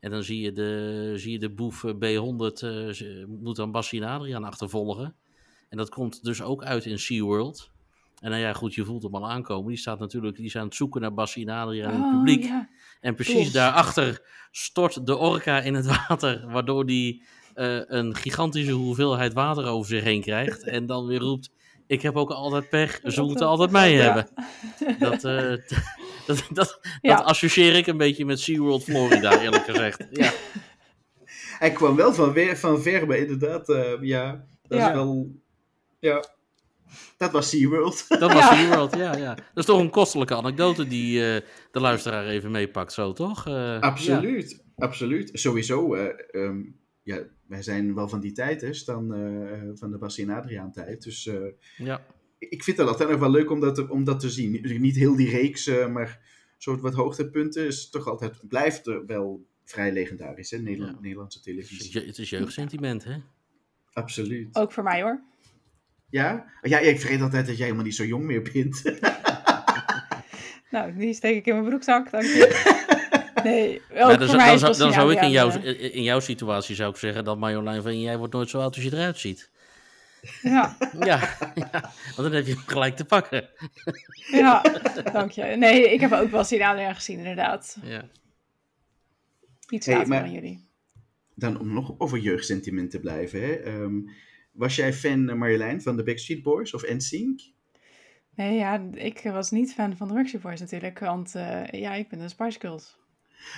En dan zie je de, zie je de boef eh, B100, eh, ze- moet dan Bassie en Adriaan achtervolgen. En dat komt dus ook uit in SeaWorld. En nou ja, goed, je voelt hem al aankomen. Die staat natuurlijk, die zijn aan het zoeken naar Bassie en Adriaan in het Oh, publiek. ja. En precies Klopt. daarachter stort de orka in het water, waardoor die eh, een gigantische hoeveelheid water over zich heen krijgt. En dan weer roept, ik heb ook altijd pech, ze Dat- moeten altijd mij ja. hebben. Dat, eh, dat, dat, Ja. dat associeer ik een beetje met SeaWorld Florida, eerlijk gezegd. Ja, Hij kwam wel van, weer, van ver, maar inderdaad, eh, ja, dat Ja. is wel... Ja, dat was SeaWorld. dat was Ja. SeaWorld, ja, ja. Dat is toch een kostelijke anekdote die eh, de luisteraar even meepakt, zo toch? Eh, Absoluut, absoluut. Sowieso, eh, ehm, ja, wij zijn wel van die tijd, hè, Stan, eh, van de Bassie en Adriaan tijd. Dus eh, Ja, ik vind het altijd nog wel leuk om dat, te- om dat te zien. Niet- Niet heel die reeks, eh, maar soort wat hoogtepunten is toch altijd, blijft er wel vrij legendarisch, hè, Nederland, Ja. Nederlandse televisie. het is jeugdsentiment, hè? Absoluut. Ook voor mij hoor. Ja? Ja, ik vergeet altijd dat jij helemaal niet zo jong meer bent. Nou, die steek ik in mijn broekzak, dank je. Nee, Ja, dan, voor zou- mij dan, dan zou ik in jouw, in jouw situatie zou ik zeggen dat Marjolein van jij wordt nooit zo oud als je eruit ziet. Ja, Ja, ja, want dan heb je hem gelijk te pakken. ja, dank je. Nee, ik heb ook Bassie Adriaan gezien, inderdaad. Ja. Iets Hey, later maar- dan jullie. Dan om nog over jeugdsentiment te blijven. Hè. Ehm, was jij fan, eh, Marjolein, van de Backstreet Boys of NSYNC? Nee, ja, ik was niet fan van de Backstreet Boys natuurlijk, want eh, ja, ik ben de Spice Girls.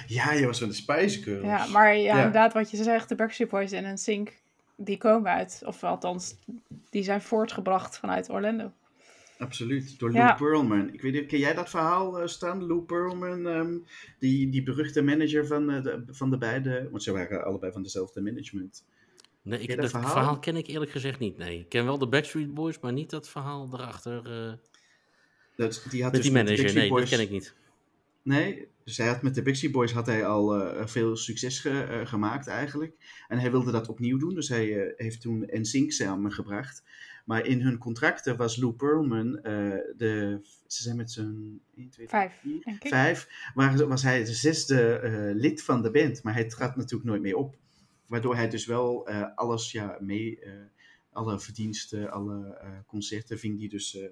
Ja, je was van de Spice Girls. Ja, maar ja, Ja. inderdaad, wat je zegt, de Backstreet Boys en een Sync, die komen uit, of althans, die zijn voortgebracht vanuit Orlando. Absoluut, door Ja. Lou Pearlman. Ik weet niet, ken jij dat verhaal, eh, Stan? Lou Pearlman, ehm, die, die beruchte manager van, de, van de beide... Want ze waren allebei van dezelfde management. Nee, ik, dat verhaal? verhaal? ken ik eerlijk gezegd niet. Nee, ik ken wel de Backstreet Boys, maar niet dat verhaal erachter. eh, Dat, die had met dus die manager. Nee, dat ken ik niet. Nee, dus hij had met de Backstreet Boys had hij al eh, veel succes ge- eh, gemaakt eigenlijk. En hij wilde dat opnieuw doen, dus hij eh, heeft toen NSYNC samengebracht. Maar in hun contracten was Lou Pearlman, eh, de, ze zijn met z'n 1, 2, Vijf, 4, denk ik. vijf, waren, was hij de zesde eh, lid van de band. Maar hij trad natuurlijk nooit meer op. Waardoor hij dus wel eh, alles ja, mee, eh, alle verdiensten, alle eh, concerten, ving die dus eh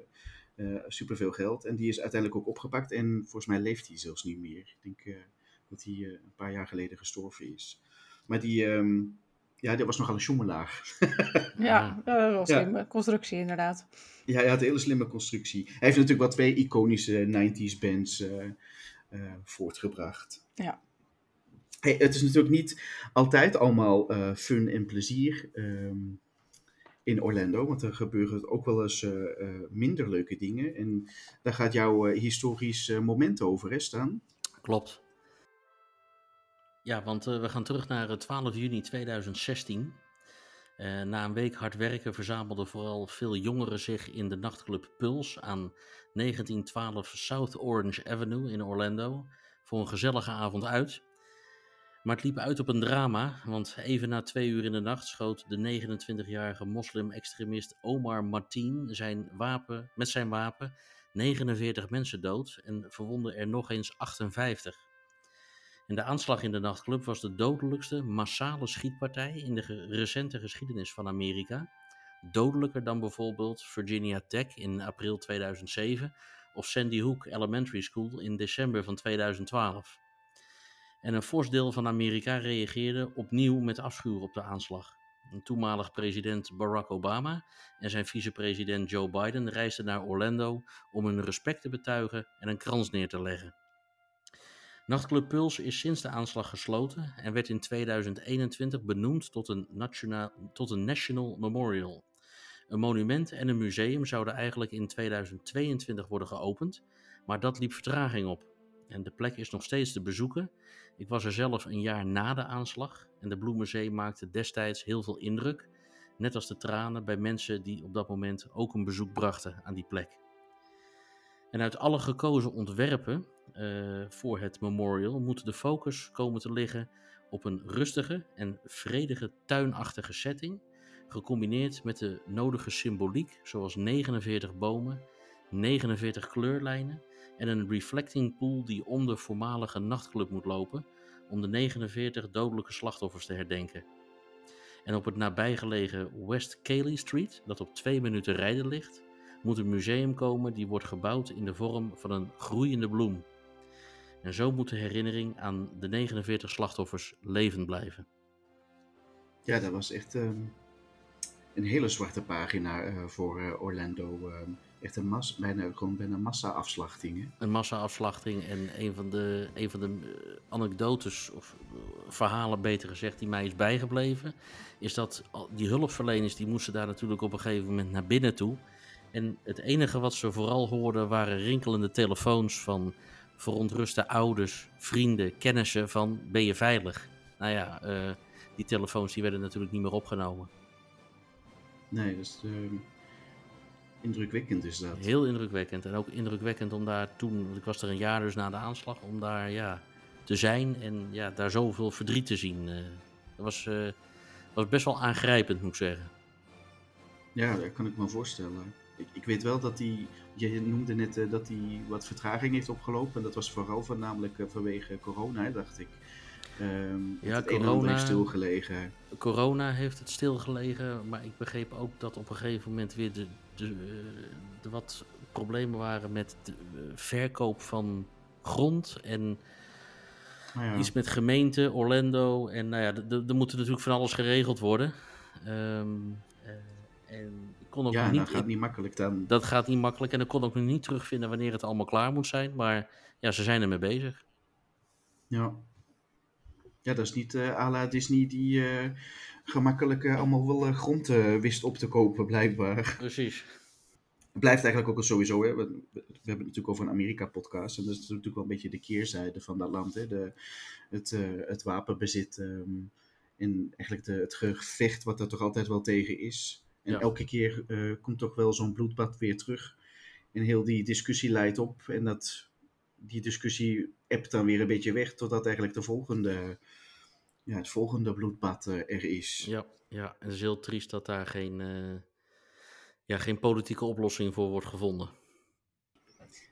eh, superveel geld. En die is uiteindelijk ook opgepakt. En volgens mij leeft hij zelfs niet meer. Ik denk eh, dat hij eh, een paar jaar geleden gestorven is. Maar die, ehm, ja, dat was nogal een joemelaar. Ja, dat was Ja. een constructie inderdaad. Ja, hij had een hele slimme constructie. Hij heeft natuurlijk wel twee iconische 90s bands eh, eh, voortgebracht. Ja. Het is natuurlijk niet altijd allemaal eh, fun en plezier ehm, in Orlando, want er gebeuren ook wel eens eh, eh, minder leuke dingen. En daar gaat jouw historisch moment over, hè, Stan? Klopt. Ja, want we gaan terug naar eh, 12 juni 2016. Uh, na een week hard werken verzamelden vooral veel jongeren zich in de nachtclub Pulse aan 1912 South Orange Avenue in Orlando voor een gezellige avond uit. Maar het liep uit op een drama, want even na twee uur in de nacht schoot de 29-jarige moslim-extremist Omar Martin zijn wapen, met zijn wapen 49 mensen dood en verwondde er nog eens 58. En de aanslag in de nachtclub was de dodelijkste massale schietpartij in de recente geschiedenis van Amerika. Dodelijker dan bijvoorbeeld Virginia Tech in april 2007 of Sandy Hook Elementary School in december van 2012. En een fors deel van Amerika reageerde opnieuw met afschuw op de aanslag. Een toenmalig president Barack Obama en zijn vicepresident Joe Biden reisden naar Orlando om hun respect te betuigen en een krans neer te leggen. Nachtclub Puls is sinds de aanslag gesloten en werd in 2021 benoemd tot een, nationaal, tot een National Memorial. Een monument en een museum zouden eigenlijk in 2022 worden geopend, maar dat liep vertraging op. En de plek is nog steeds te bezoeken. Ik was er zelf een jaar na de aanslag en de Bloemenzee maakte destijds heel veel indruk, net als de tranen bij mensen die op dat moment ook een bezoek brachten aan die plek. En uit alle gekozen ontwerpen uh, voor het memorial moet de focus komen te liggen op een rustige en vredige tuinachtige setting, gecombineerd met de nodige symboliek zoals 49 bomen, 49 kleurlijnen en een reflecting pool die om de voormalige nachtclub moet lopen om de 49 dodelijke slachtoffers te herdenken. En op het nabijgelegen West Cayley Street, dat op twee minuten rijden ligt, moet een museum komen die wordt gebouwd in de vorm van een groeiende bloem. En zo moet de herinnering aan de 49 slachtoffers levend blijven. Ja, dat was echt ehm, een hele zwarte pagina uh, voor uh, Orlando. Uh, echt een mas, bijna, gewoon bijna massa-afslachting. Een massa-afslachting en een van de, een van de eh, anekdotes of verhalen, beter gezegd, die mij is bijgebleven, is dat die hulpverleners die moesten daar natuurlijk op een gegeven moment naar binnen toe. En het enige wat ze vooral hoorden waren rinkelende telefoons van verontruste ouders, vrienden, kennissen van ben je veilig? Nou ja, uh, die telefoons die werden natuurlijk niet meer opgenomen. Nee, dus uh, indrukwekkend is dat. Heel indrukwekkend. En ook indrukwekkend om daar toen, want ik was er een jaar dus na de aanslag, om daar ja, te zijn en ja, daar zoveel verdriet te zien. Uh, dat was, uh, was best wel aangrijpend, moet ik zeggen. Ja, dat kan ik me voorstellen. Ik, ik weet wel dat hij, je noemde net uh, dat hij wat vertraging heeft opgelopen. En dat was vooral voornamelijk vanwege corona, dacht ik. Um, ja, het corona heeft stilgelegen. Corona heeft het stilgelegen, maar ik begreep ook dat op een gegeven moment weer de, de, de wat problemen waren met de verkoop van grond en nou ja. iets met gemeente, Orlando. En nou ja, er moet natuurlijk van alles geregeld worden. Um, uh, en ik kon ook ja, niet, dat gaat niet makkelijk dan. Dat gaat niet makkelijk en ik kon ook nog niet terugvinden wanneer het allemaal klaar moet zijn. Maar ja, ze zijn ermee bezig. Ja. Ja, dat is niet uh, à la Disney die uh, gemakkelijk uh, allemaal wel grond wist op te kopen, blijkbaar. Precies. Het blijft eigenlijk ook sowieso, hè, we, we, hebben het natuurlijk over een Amerika-podcast. En dat is natuurlijk wel een beetje de keerzijde van dat land. Hè, de, het, het wapenbezit um, en eigenlijk de, het gevecht wat er toch altijd wel tegen is. En ja. elke keer komt toch wel zo'n bloedbad weer terug. En heel die discussie leidt op. En dat, die discussie appt dan weer een beetje weg, totdat eigenlijk de volgende, ja, het volgende bloedbad uh, er is. Ja, ja, en het is heel triest dat daar geen, uh, ja, geen politieke oplossing voor wordt gevonden.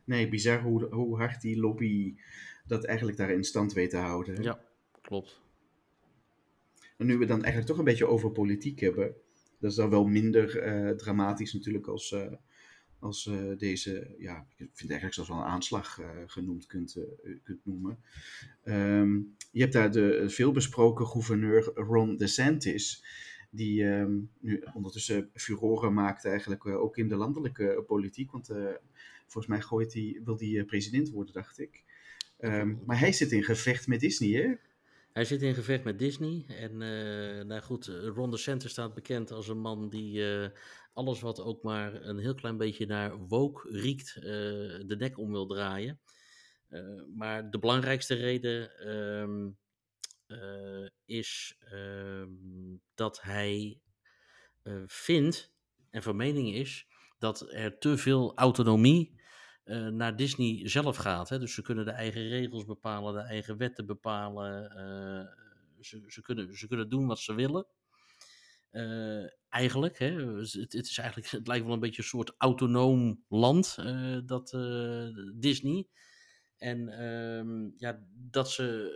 Nee, bizar hoe, hoe hard die lobby dat eigenlijk daar in stand weet te houden. Ja, klopt. En nu we dan eigenlijk toch een beetje over politiek hebben, dat is dan wel minder uh, dramatisch natuurlijk als als uh, deze, ja, ik vind het eigenlijk zelfs wel een aanslag uh, genoemd kunt, uh, kunt noemen. Um, je hebt daar de veelbesproken gouverneur Ron DeSantis, die um, nu ondertussen furoren maakt eigenlijk ook in de landelijke politiek, want volgens mij gooit hij, wil hij president worden, dacht ik. Um, maar hij zit in gevecht met Disney, hè? Hij zit in gevecht met Disney. En uh, nou goed, Ron DeSantis staat bekend als een man die uh, alles wat ook maar een heel klein beetje naar woke riekt, uh, de nek om wil draaien. maar de belangrijkste reden um, is um, dat hij vindt en van mening is dat er te veel autonomie naar Disney zelf gaat. Hè? Dus ze kunnen de eigen regels bepalen, de eigen wetten bepalen. ze, ze, kunnen, ze kunnen doen wat ze willen. Eigenlijk, hè? Het, het, is eigenlijk, het lijkt wel een beetje een soort autonoom land, dat Disney. En ehm, ja, dat ze,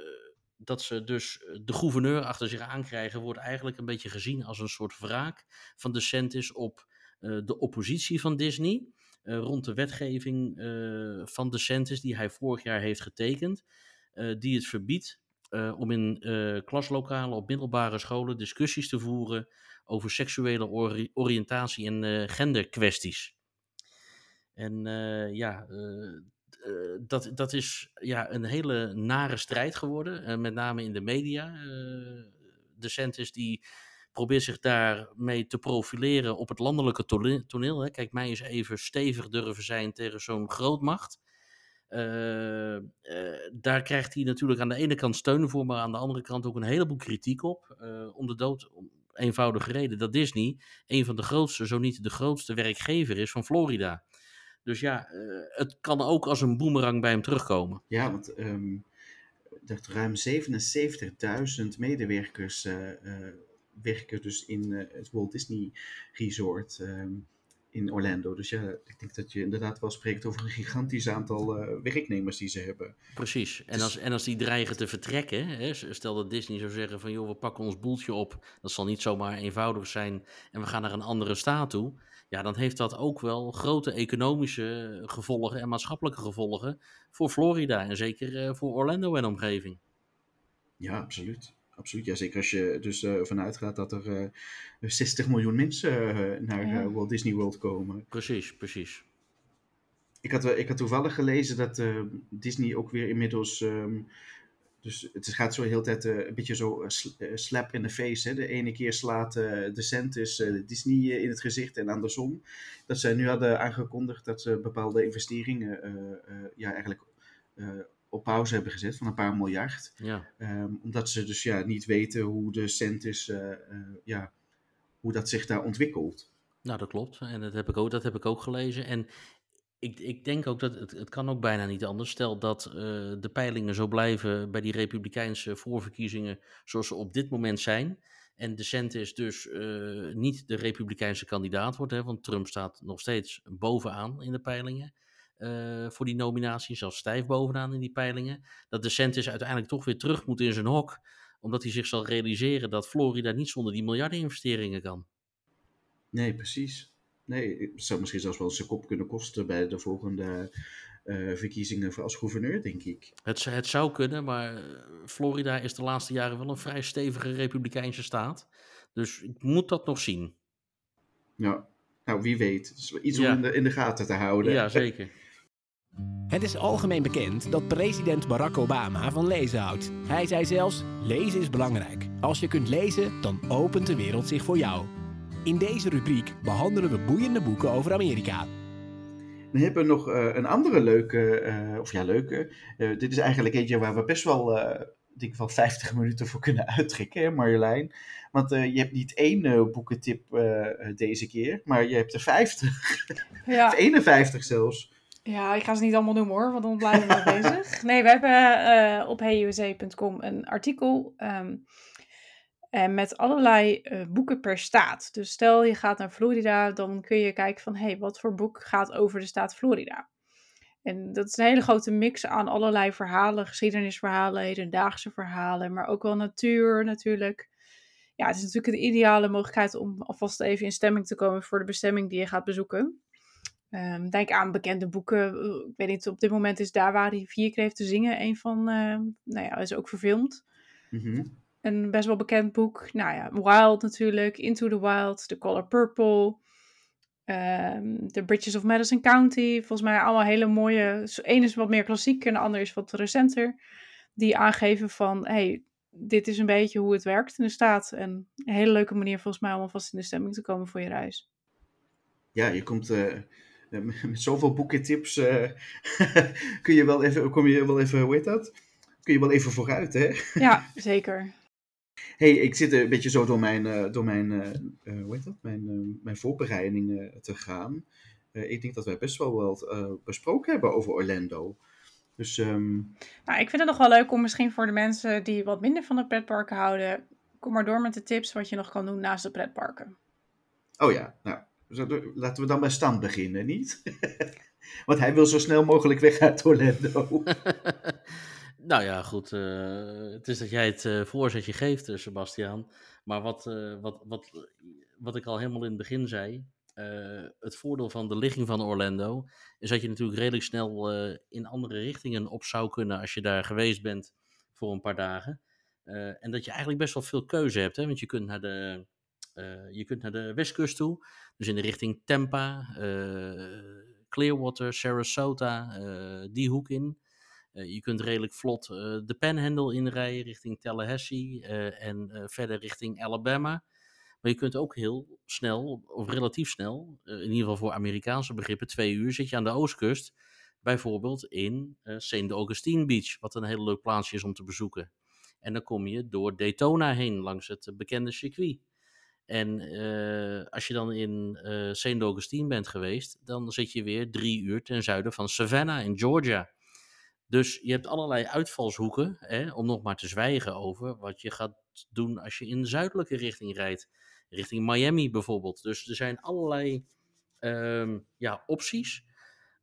dat ze dus de gouverneur achter zich aankrijgen, wordt eigenlijk een beetje gezien als een soort wraak van de DeSantis op de oppositie van Disney. Rond de wetgeving van DeSantis die hij vorig jaar heeft getekend. die het verbiedt om in klaslokalen op middelbare scholen discussies te voeren over seksuele ori oriëntatie en genderkwesties. En ja, eh, dat, dat is ja, een hele nare strijd geworden, uh, met name in de media. Uh, de Centis die probeert zich daarmee te profileren op het landelijke toneel. Hè. Kijk, mij eens even stevig durven zijn tegen zo'n grootmacht. Daar krijgt hij natuurlijk aan de ene kant steun voor, maar aan de andere kant ook een heleboel kritiek op. om de dood, om eenvoudige reden dat Disney een van de grootste, zo niet de grootste werkgever is van Florida. Dus ja, het kan ook als een boemerang bij hem terugkomen. Ja, want um, dat ruim 77.000 medewerkers uh, werken dus in het Walt Disney Resort um, in Orlando. Dus ja, ik denk dat je inderdaad wel spreekt over een gigantisch aantal werknemers die ze hebben. Precies. En, dus... als, en als die dreigen te vertrekken, hè, stel dat Disney zou zeggen van joh, we pakken ons boeltje op. Dat zal niet zomaar eenvoudig zijn en we gaan naar een andere staat toe ja, dan heeft dat ook wel grote economische gevolgen en maatschappelijke gevolgen voor Florida en zeker uh, voor Orlando en omgeving. Ja, absoluut. Absoluut, ja, zeker als je dus uh, vanuit gaat dat er uh, eh, 60 miljoen mensen naar ja. Walt Disney World komen. Precies, precies. Ik had, ik had toevallig gelezen dat Disney ook weer inmiddels um, dus het gaat zo heel tijd uh, een beetje zo slap in the face. Hè? De ene keer slaat uh, de Centis Disney in het gezicht en andersom. Dat zij nu hadden aangekondigd dat ze bepaalde investeringen ja, eigenlijk op pauze hebben gezet van een paar miljard. Ja. Um, omdat ze dus ja, niet weten hoe de Centis, ja, hoe dat zich daar ontwikkelt. Nou, dat klopt. En dat heb ik ook, dat heb ik ook gelezen. En ik, ik denk ook dat het, het kan ook bijna niet anders. Stel dat uh, de peilingen zo blijven bij die republikeinse voorverkiezingen zoals ze op dit moment zijn. En DeSantis dus uh, niet de republikeinse kandidaat wordt. Hè, want Trump staat nog steeds bovenaan in de peilingen. Uh, voor die nominatie, zelfs stijf bovenaan in die peilingen. Dat DeSantis uiteindelijk toch weer terug moet in zijn hok. Omdat hij zich zal realiseren dat Florida niet zonder die miljardeninvesteringen kan. Nee, precies. Nee, het zou misschien zelfs wel zijn kop kunnen kosten bij de volgende uh, verkiezingen als gouverneur, denk ik. Het, het zou kunnen, maar Florida is de laatste jaren wel een vrij stevige republikeinse staat. Dus ik moet dat nog zien. Ja, nou wie weet. Het is iets ja. om in de, in de gaten te houden. Ja, zeker. Het is algemeen bekend dat president Barack Obama van lezen houdt. Hij zei zelfs: lezen is belangrijk. Als je kunt lezen, dan opent de wereld zich voor jou. In deze rubriek behandelen we boeiende boeken over Amerika. Dan hebben we nog uh, een andere leuke, uh, of ja, leuke. Uh, dit is eigenlijk eentje waar we best wel, denk ik wel 50 minuten voor kunnen uittrekken, hè, Marjolein. Want je hebt niet één boekentip deze keer, maar je hebt er 50. Ja. of 51 zelfs. Ja, ik ga ze niet allemaal noemen hoor, want dan blijven we bezig. Nee, we hebben op heyusa.com een artikel. Um, en met allerlei uh, boeken per staat. Dus stel je gaat naar Florida, dan kun je kijken van hé, hey, wat voor boek gaat over de staat Florida? En dat is een hele grote mix aan allerlei verhalen, geschiedenisverhalen, hedendaagse verhalen, maar ook wel natuur natuurlijk. Ja, het is natuurlijk de ideale mogelijkheid om alvast even in stemming te komen voor de bestemming die je gaat bezoeken. Um, denk aan bekende boeken. Ik weet niet, op dit moment is daar waar die vier kreeg te zingen. Een van, uh, nou ja, is ook verfilmd. Mm een best wel bekend boek. Nou ja, Wild natuurlijk, Into the Wild, The Color Purple, um, The Bridges of Madison County. Volgens mij allemaal hele mooie. Eén is wat meer klassiek en de ander is wat recenter. Die aangeven van, hey, dit is een beetje hoe het werkt in de staat. En een hele leuke manier volgens mij om alvast in de stemming te komen voor je reis. Ja, je komt... Uh met zoveel boekentips uh, kun je wel even, kom je wel even, hoe heet dat? Kun je wel even vooruit, hè? Ja, zeker. hey, ik zit een beetje zo door mijn, uh, door mijn, uh, hoe heet dat? mijn, mijn voorbereidingen te gaan. ik denk dat wij best wel wat besproken hebben over Orlando. Dus, um... nou, ik vind het nog wel leuk om misschien voor de mensen die wat minder van de pretparken houden, kom maar door met de tips wat je nog kan doen naast de pretparken. Oh ja, nou, laten we dan bij Stan beginnen, niet? Want hij wil zo snel mogelijk weg uit Orlando. nou ja, goed. Uh, het is dat jij het uh, voorzetje geeft, uh, Sebastiaan. Maar wat, wat, wat, wat ik al helemaal in het begin zei. het voordeel van de ligging van Orlando. is dat je natuurlijk redelijk snel in andere richtingen op zou kunnen. als je daar geweest bent voor een paar dagen. en dat je eigenlijk best wel veel keuze hebt. Hè? Want je kunt naar de. je kunt naar de westkust toe, dus in de richting Tampa, Clearwater, Sarasota, uh, die hoek in. Uh, je kunt redelijk vlot uh, de Panhandle inrijden richting Tallahassee en verder richting Alabama. Maar je kunt ook heel snel, of relatief snel, in ieder geval voor Amerikaanse begrippen, twee uur zit je aan de oostkust. Bijvoorbeeld in St. Augustine Beach, wat een heel leuk plaatsje is om te bezoeken. En dan kom je door Daytona heen, langs het bekende circuit. En uh, als je dan in uh, St. Augustine bent geweest, dan zit je weer drie uur ten zuiden van Savannah in Georgia. Dus je hebt allerlei uitvalshoeken, hè, om nog maar te zwijgen over wat je gaat doen als je in de zuidelijke richting rijdt. Richting Miami bijvoorbeeld. Dus er zijn allerlei um, ja, opties.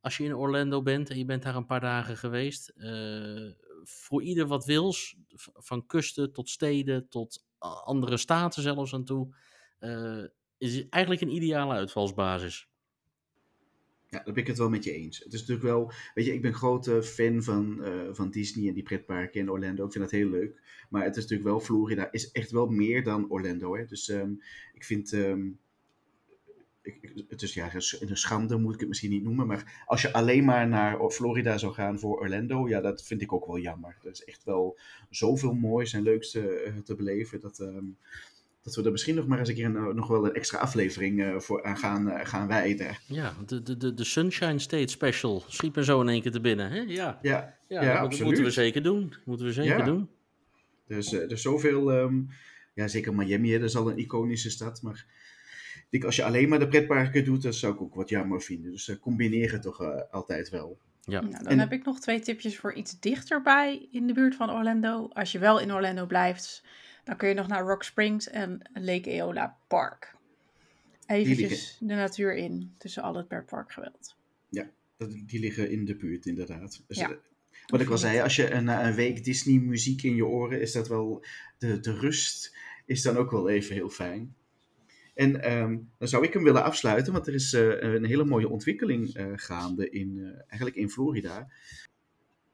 Als je in Orlando bent en je bent daar een paar dagen geweest. Uh, voor ieder wat wils, van kusten tot steden tot andere staten zelfs aan toe uh, is eigenlijk een ideale uitvalsbasis. Ja, daar ben ik het wel met je eens. Het is natuurlijk wel, weet je, ik ben grote fan van, uh, van Disney en die pretparken in Orlando. Ik vind dat heel leuk. Maar het is natuurlijk wel, Florida is echt wel meer dan Orlando. Hè? Dus um, ik vind, um, ik, het is ja, een schande moet ik het misschien niet noemen. Maar als je alleen maar naar Florida zou gaan voor Orlando, ja, dat vind ik ook wel jammer. Er is echt wel zoveel moois en leuks te, uh, te beleven. Dat, um, dat we er misschien nog maar eens een keer een, nog wel een extra aflevering uh, voor aan gaan, uh, gaan wijden. Ja, de, de, de Sunshine State Special schiet me zo in één keer te binnen. Hè? Ja, ja, ja, ja dat moeten we zeker doen. Moeten we zeker ja. doen. Dus uh, er is zoveel, um, ja zeker Miami, hè, dat is al een iconische stad, maar ik denk als je alleen maar de pretparken doet, dat zou ik ook wat jammer vinden. Dus uh, combineer het toch uh, altijd wel. Ja. Nou, dan en... heb ik nog twee tipjes voor iets dichterbij in de buurt van Orlando. Als je wel in Orlando blijft, dan kun je nog naar Rock Springs en Lake Eola Park. Eventjes de natuur in, tussen al het per parkgeweld. Ja, die liggen in de buurt inderdaad. Dus, ja. Wat ik al zei, als je een, een week Disney muziek in je oren, is dat wel, de, de rust is dan ook wel even heel fijn. En um, dan zou ik hem willen afsluiten, want er is uh, een hele mooie ontwikkeling uh, gaande in, uh, eigenlijk in Florida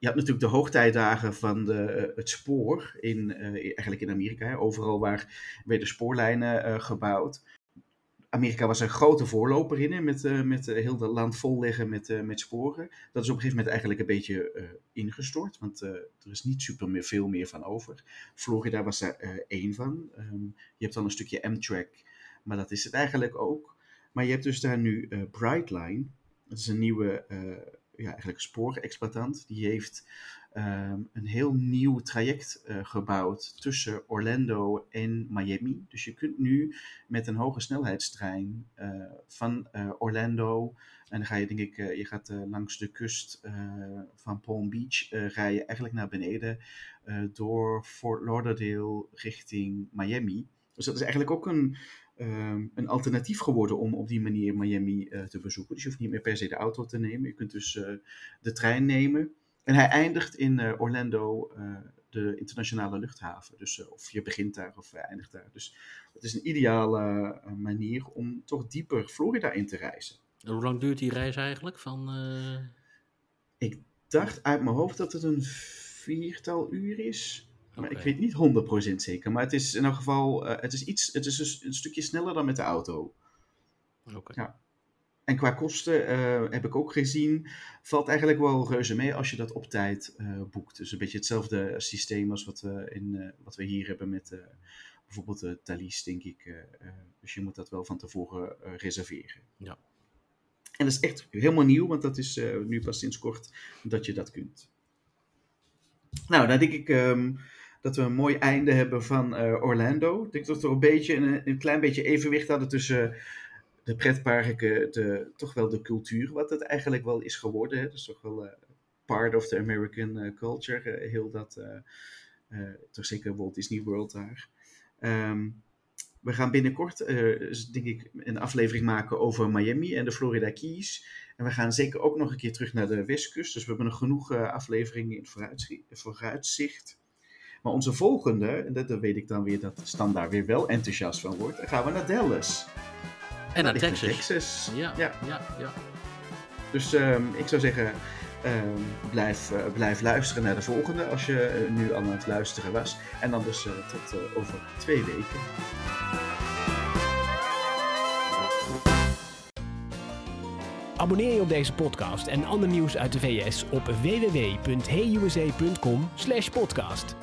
je hebt natuurlijk de hoogtijdagen van de, eh, het spoor, in, uh, eigenlijk in Amerika. Overal waar werden spoorlijnen uh, gebouwd. Amerika was een grote voorloper in, met, met heel het land vol liggen met, met sporen. Dat is op een gegeven moment eigenlijk een beetje ingestort, want er is niet super meer, veel meer van over. Florida was daar één van. Um, je hebt dan een stukje Amtrak, maar dat is het eigenlijk ook. Maar je hebt dus daar nu Brightline. Dat is een nieuwe ja, eigenlijk spoorexploitant. Die heeft um, een heel nieuw traject uh, gebouwd tussen Orlando en Miami. Dus je kunt nu met een hoge snelheidstrein uh, van uh, Orlando. En dan ga je, denk ik, je gaat langs de kust van Palm Beach rijden, eigenlijk naar beneden door Fort Lauderdale richting Miami. Dus dat is eigenlijk ook een, um, een alternatief geworden om op die manier Miami uh, te bezoeken. Dus je hoeft niet meer per se de auto te nemen. Je kunt dus uh, de trein nemen. En hij eindigt in uh, Orlando, de internationale luchthaven. Dus of je begint daar of eindigt daar. Dus het is een ideale manier om toch dieper Florida in te reizen. hoe lang duurt die reis eigenlijk? Van, Ik dacht uit mijn hoofd dat het een viertal uur is. Maar ik weet niet 100% zeker. Maar het is in elk geval uh, het is iets, het is een, een, stukje sneller dan met de auto. Oké. Ja. En qua kosten uh, heb ik ook gezien, valt eigenlijk wel reuze mee als je dat op tijd uh, boekt. Dus een beetje hetzelfde systeem als wat we, in, wat we hier hebben met bijvoorbeeld de Thalys, denk ik. dus je moet dat wel van tevoren reserveren. Ja. En dat is echt helemaal nieuw, want dat is nu pas sinds kort dat je dat kunt. Nou, dan denk ik um, dat we een mooi einde hebben van eh, Orlando. Ik denk dat we een, beetje, een, een klein beetje evenwicht hadden tussen de pretparken, de, toch wel de cultuur, wat het eigenlijk wel is geworden. Hè. Dat is toch wel part of the American culture, heel dat, toch zeker Walt Disney World daar. Ehm, we gaan binnenkort, denk ik, een aflevering maken over Miami en de Florida Keys. En we gaan zeker ook nog een keer terug naar de westkust. Dus we hebben nog genoeg afleveringen in vooruitzicht. Maar onze volgende, en dat, weet ik dan weer dat Stan daar weer wel enthousiast van wordt, dan gaan we naar Dallas. En naar Texas. Texas. Ja, ja, ja. Dus um, ik zou zeggen, um, blijf, uh, blijf luisteren naar de volgende als je uh, nu al aan het luisteren was. En dan dus uh, tot over twee weken. Abonneer je op deze podcast en ander nieuws uit de VS op www.heyusa.com/podcast.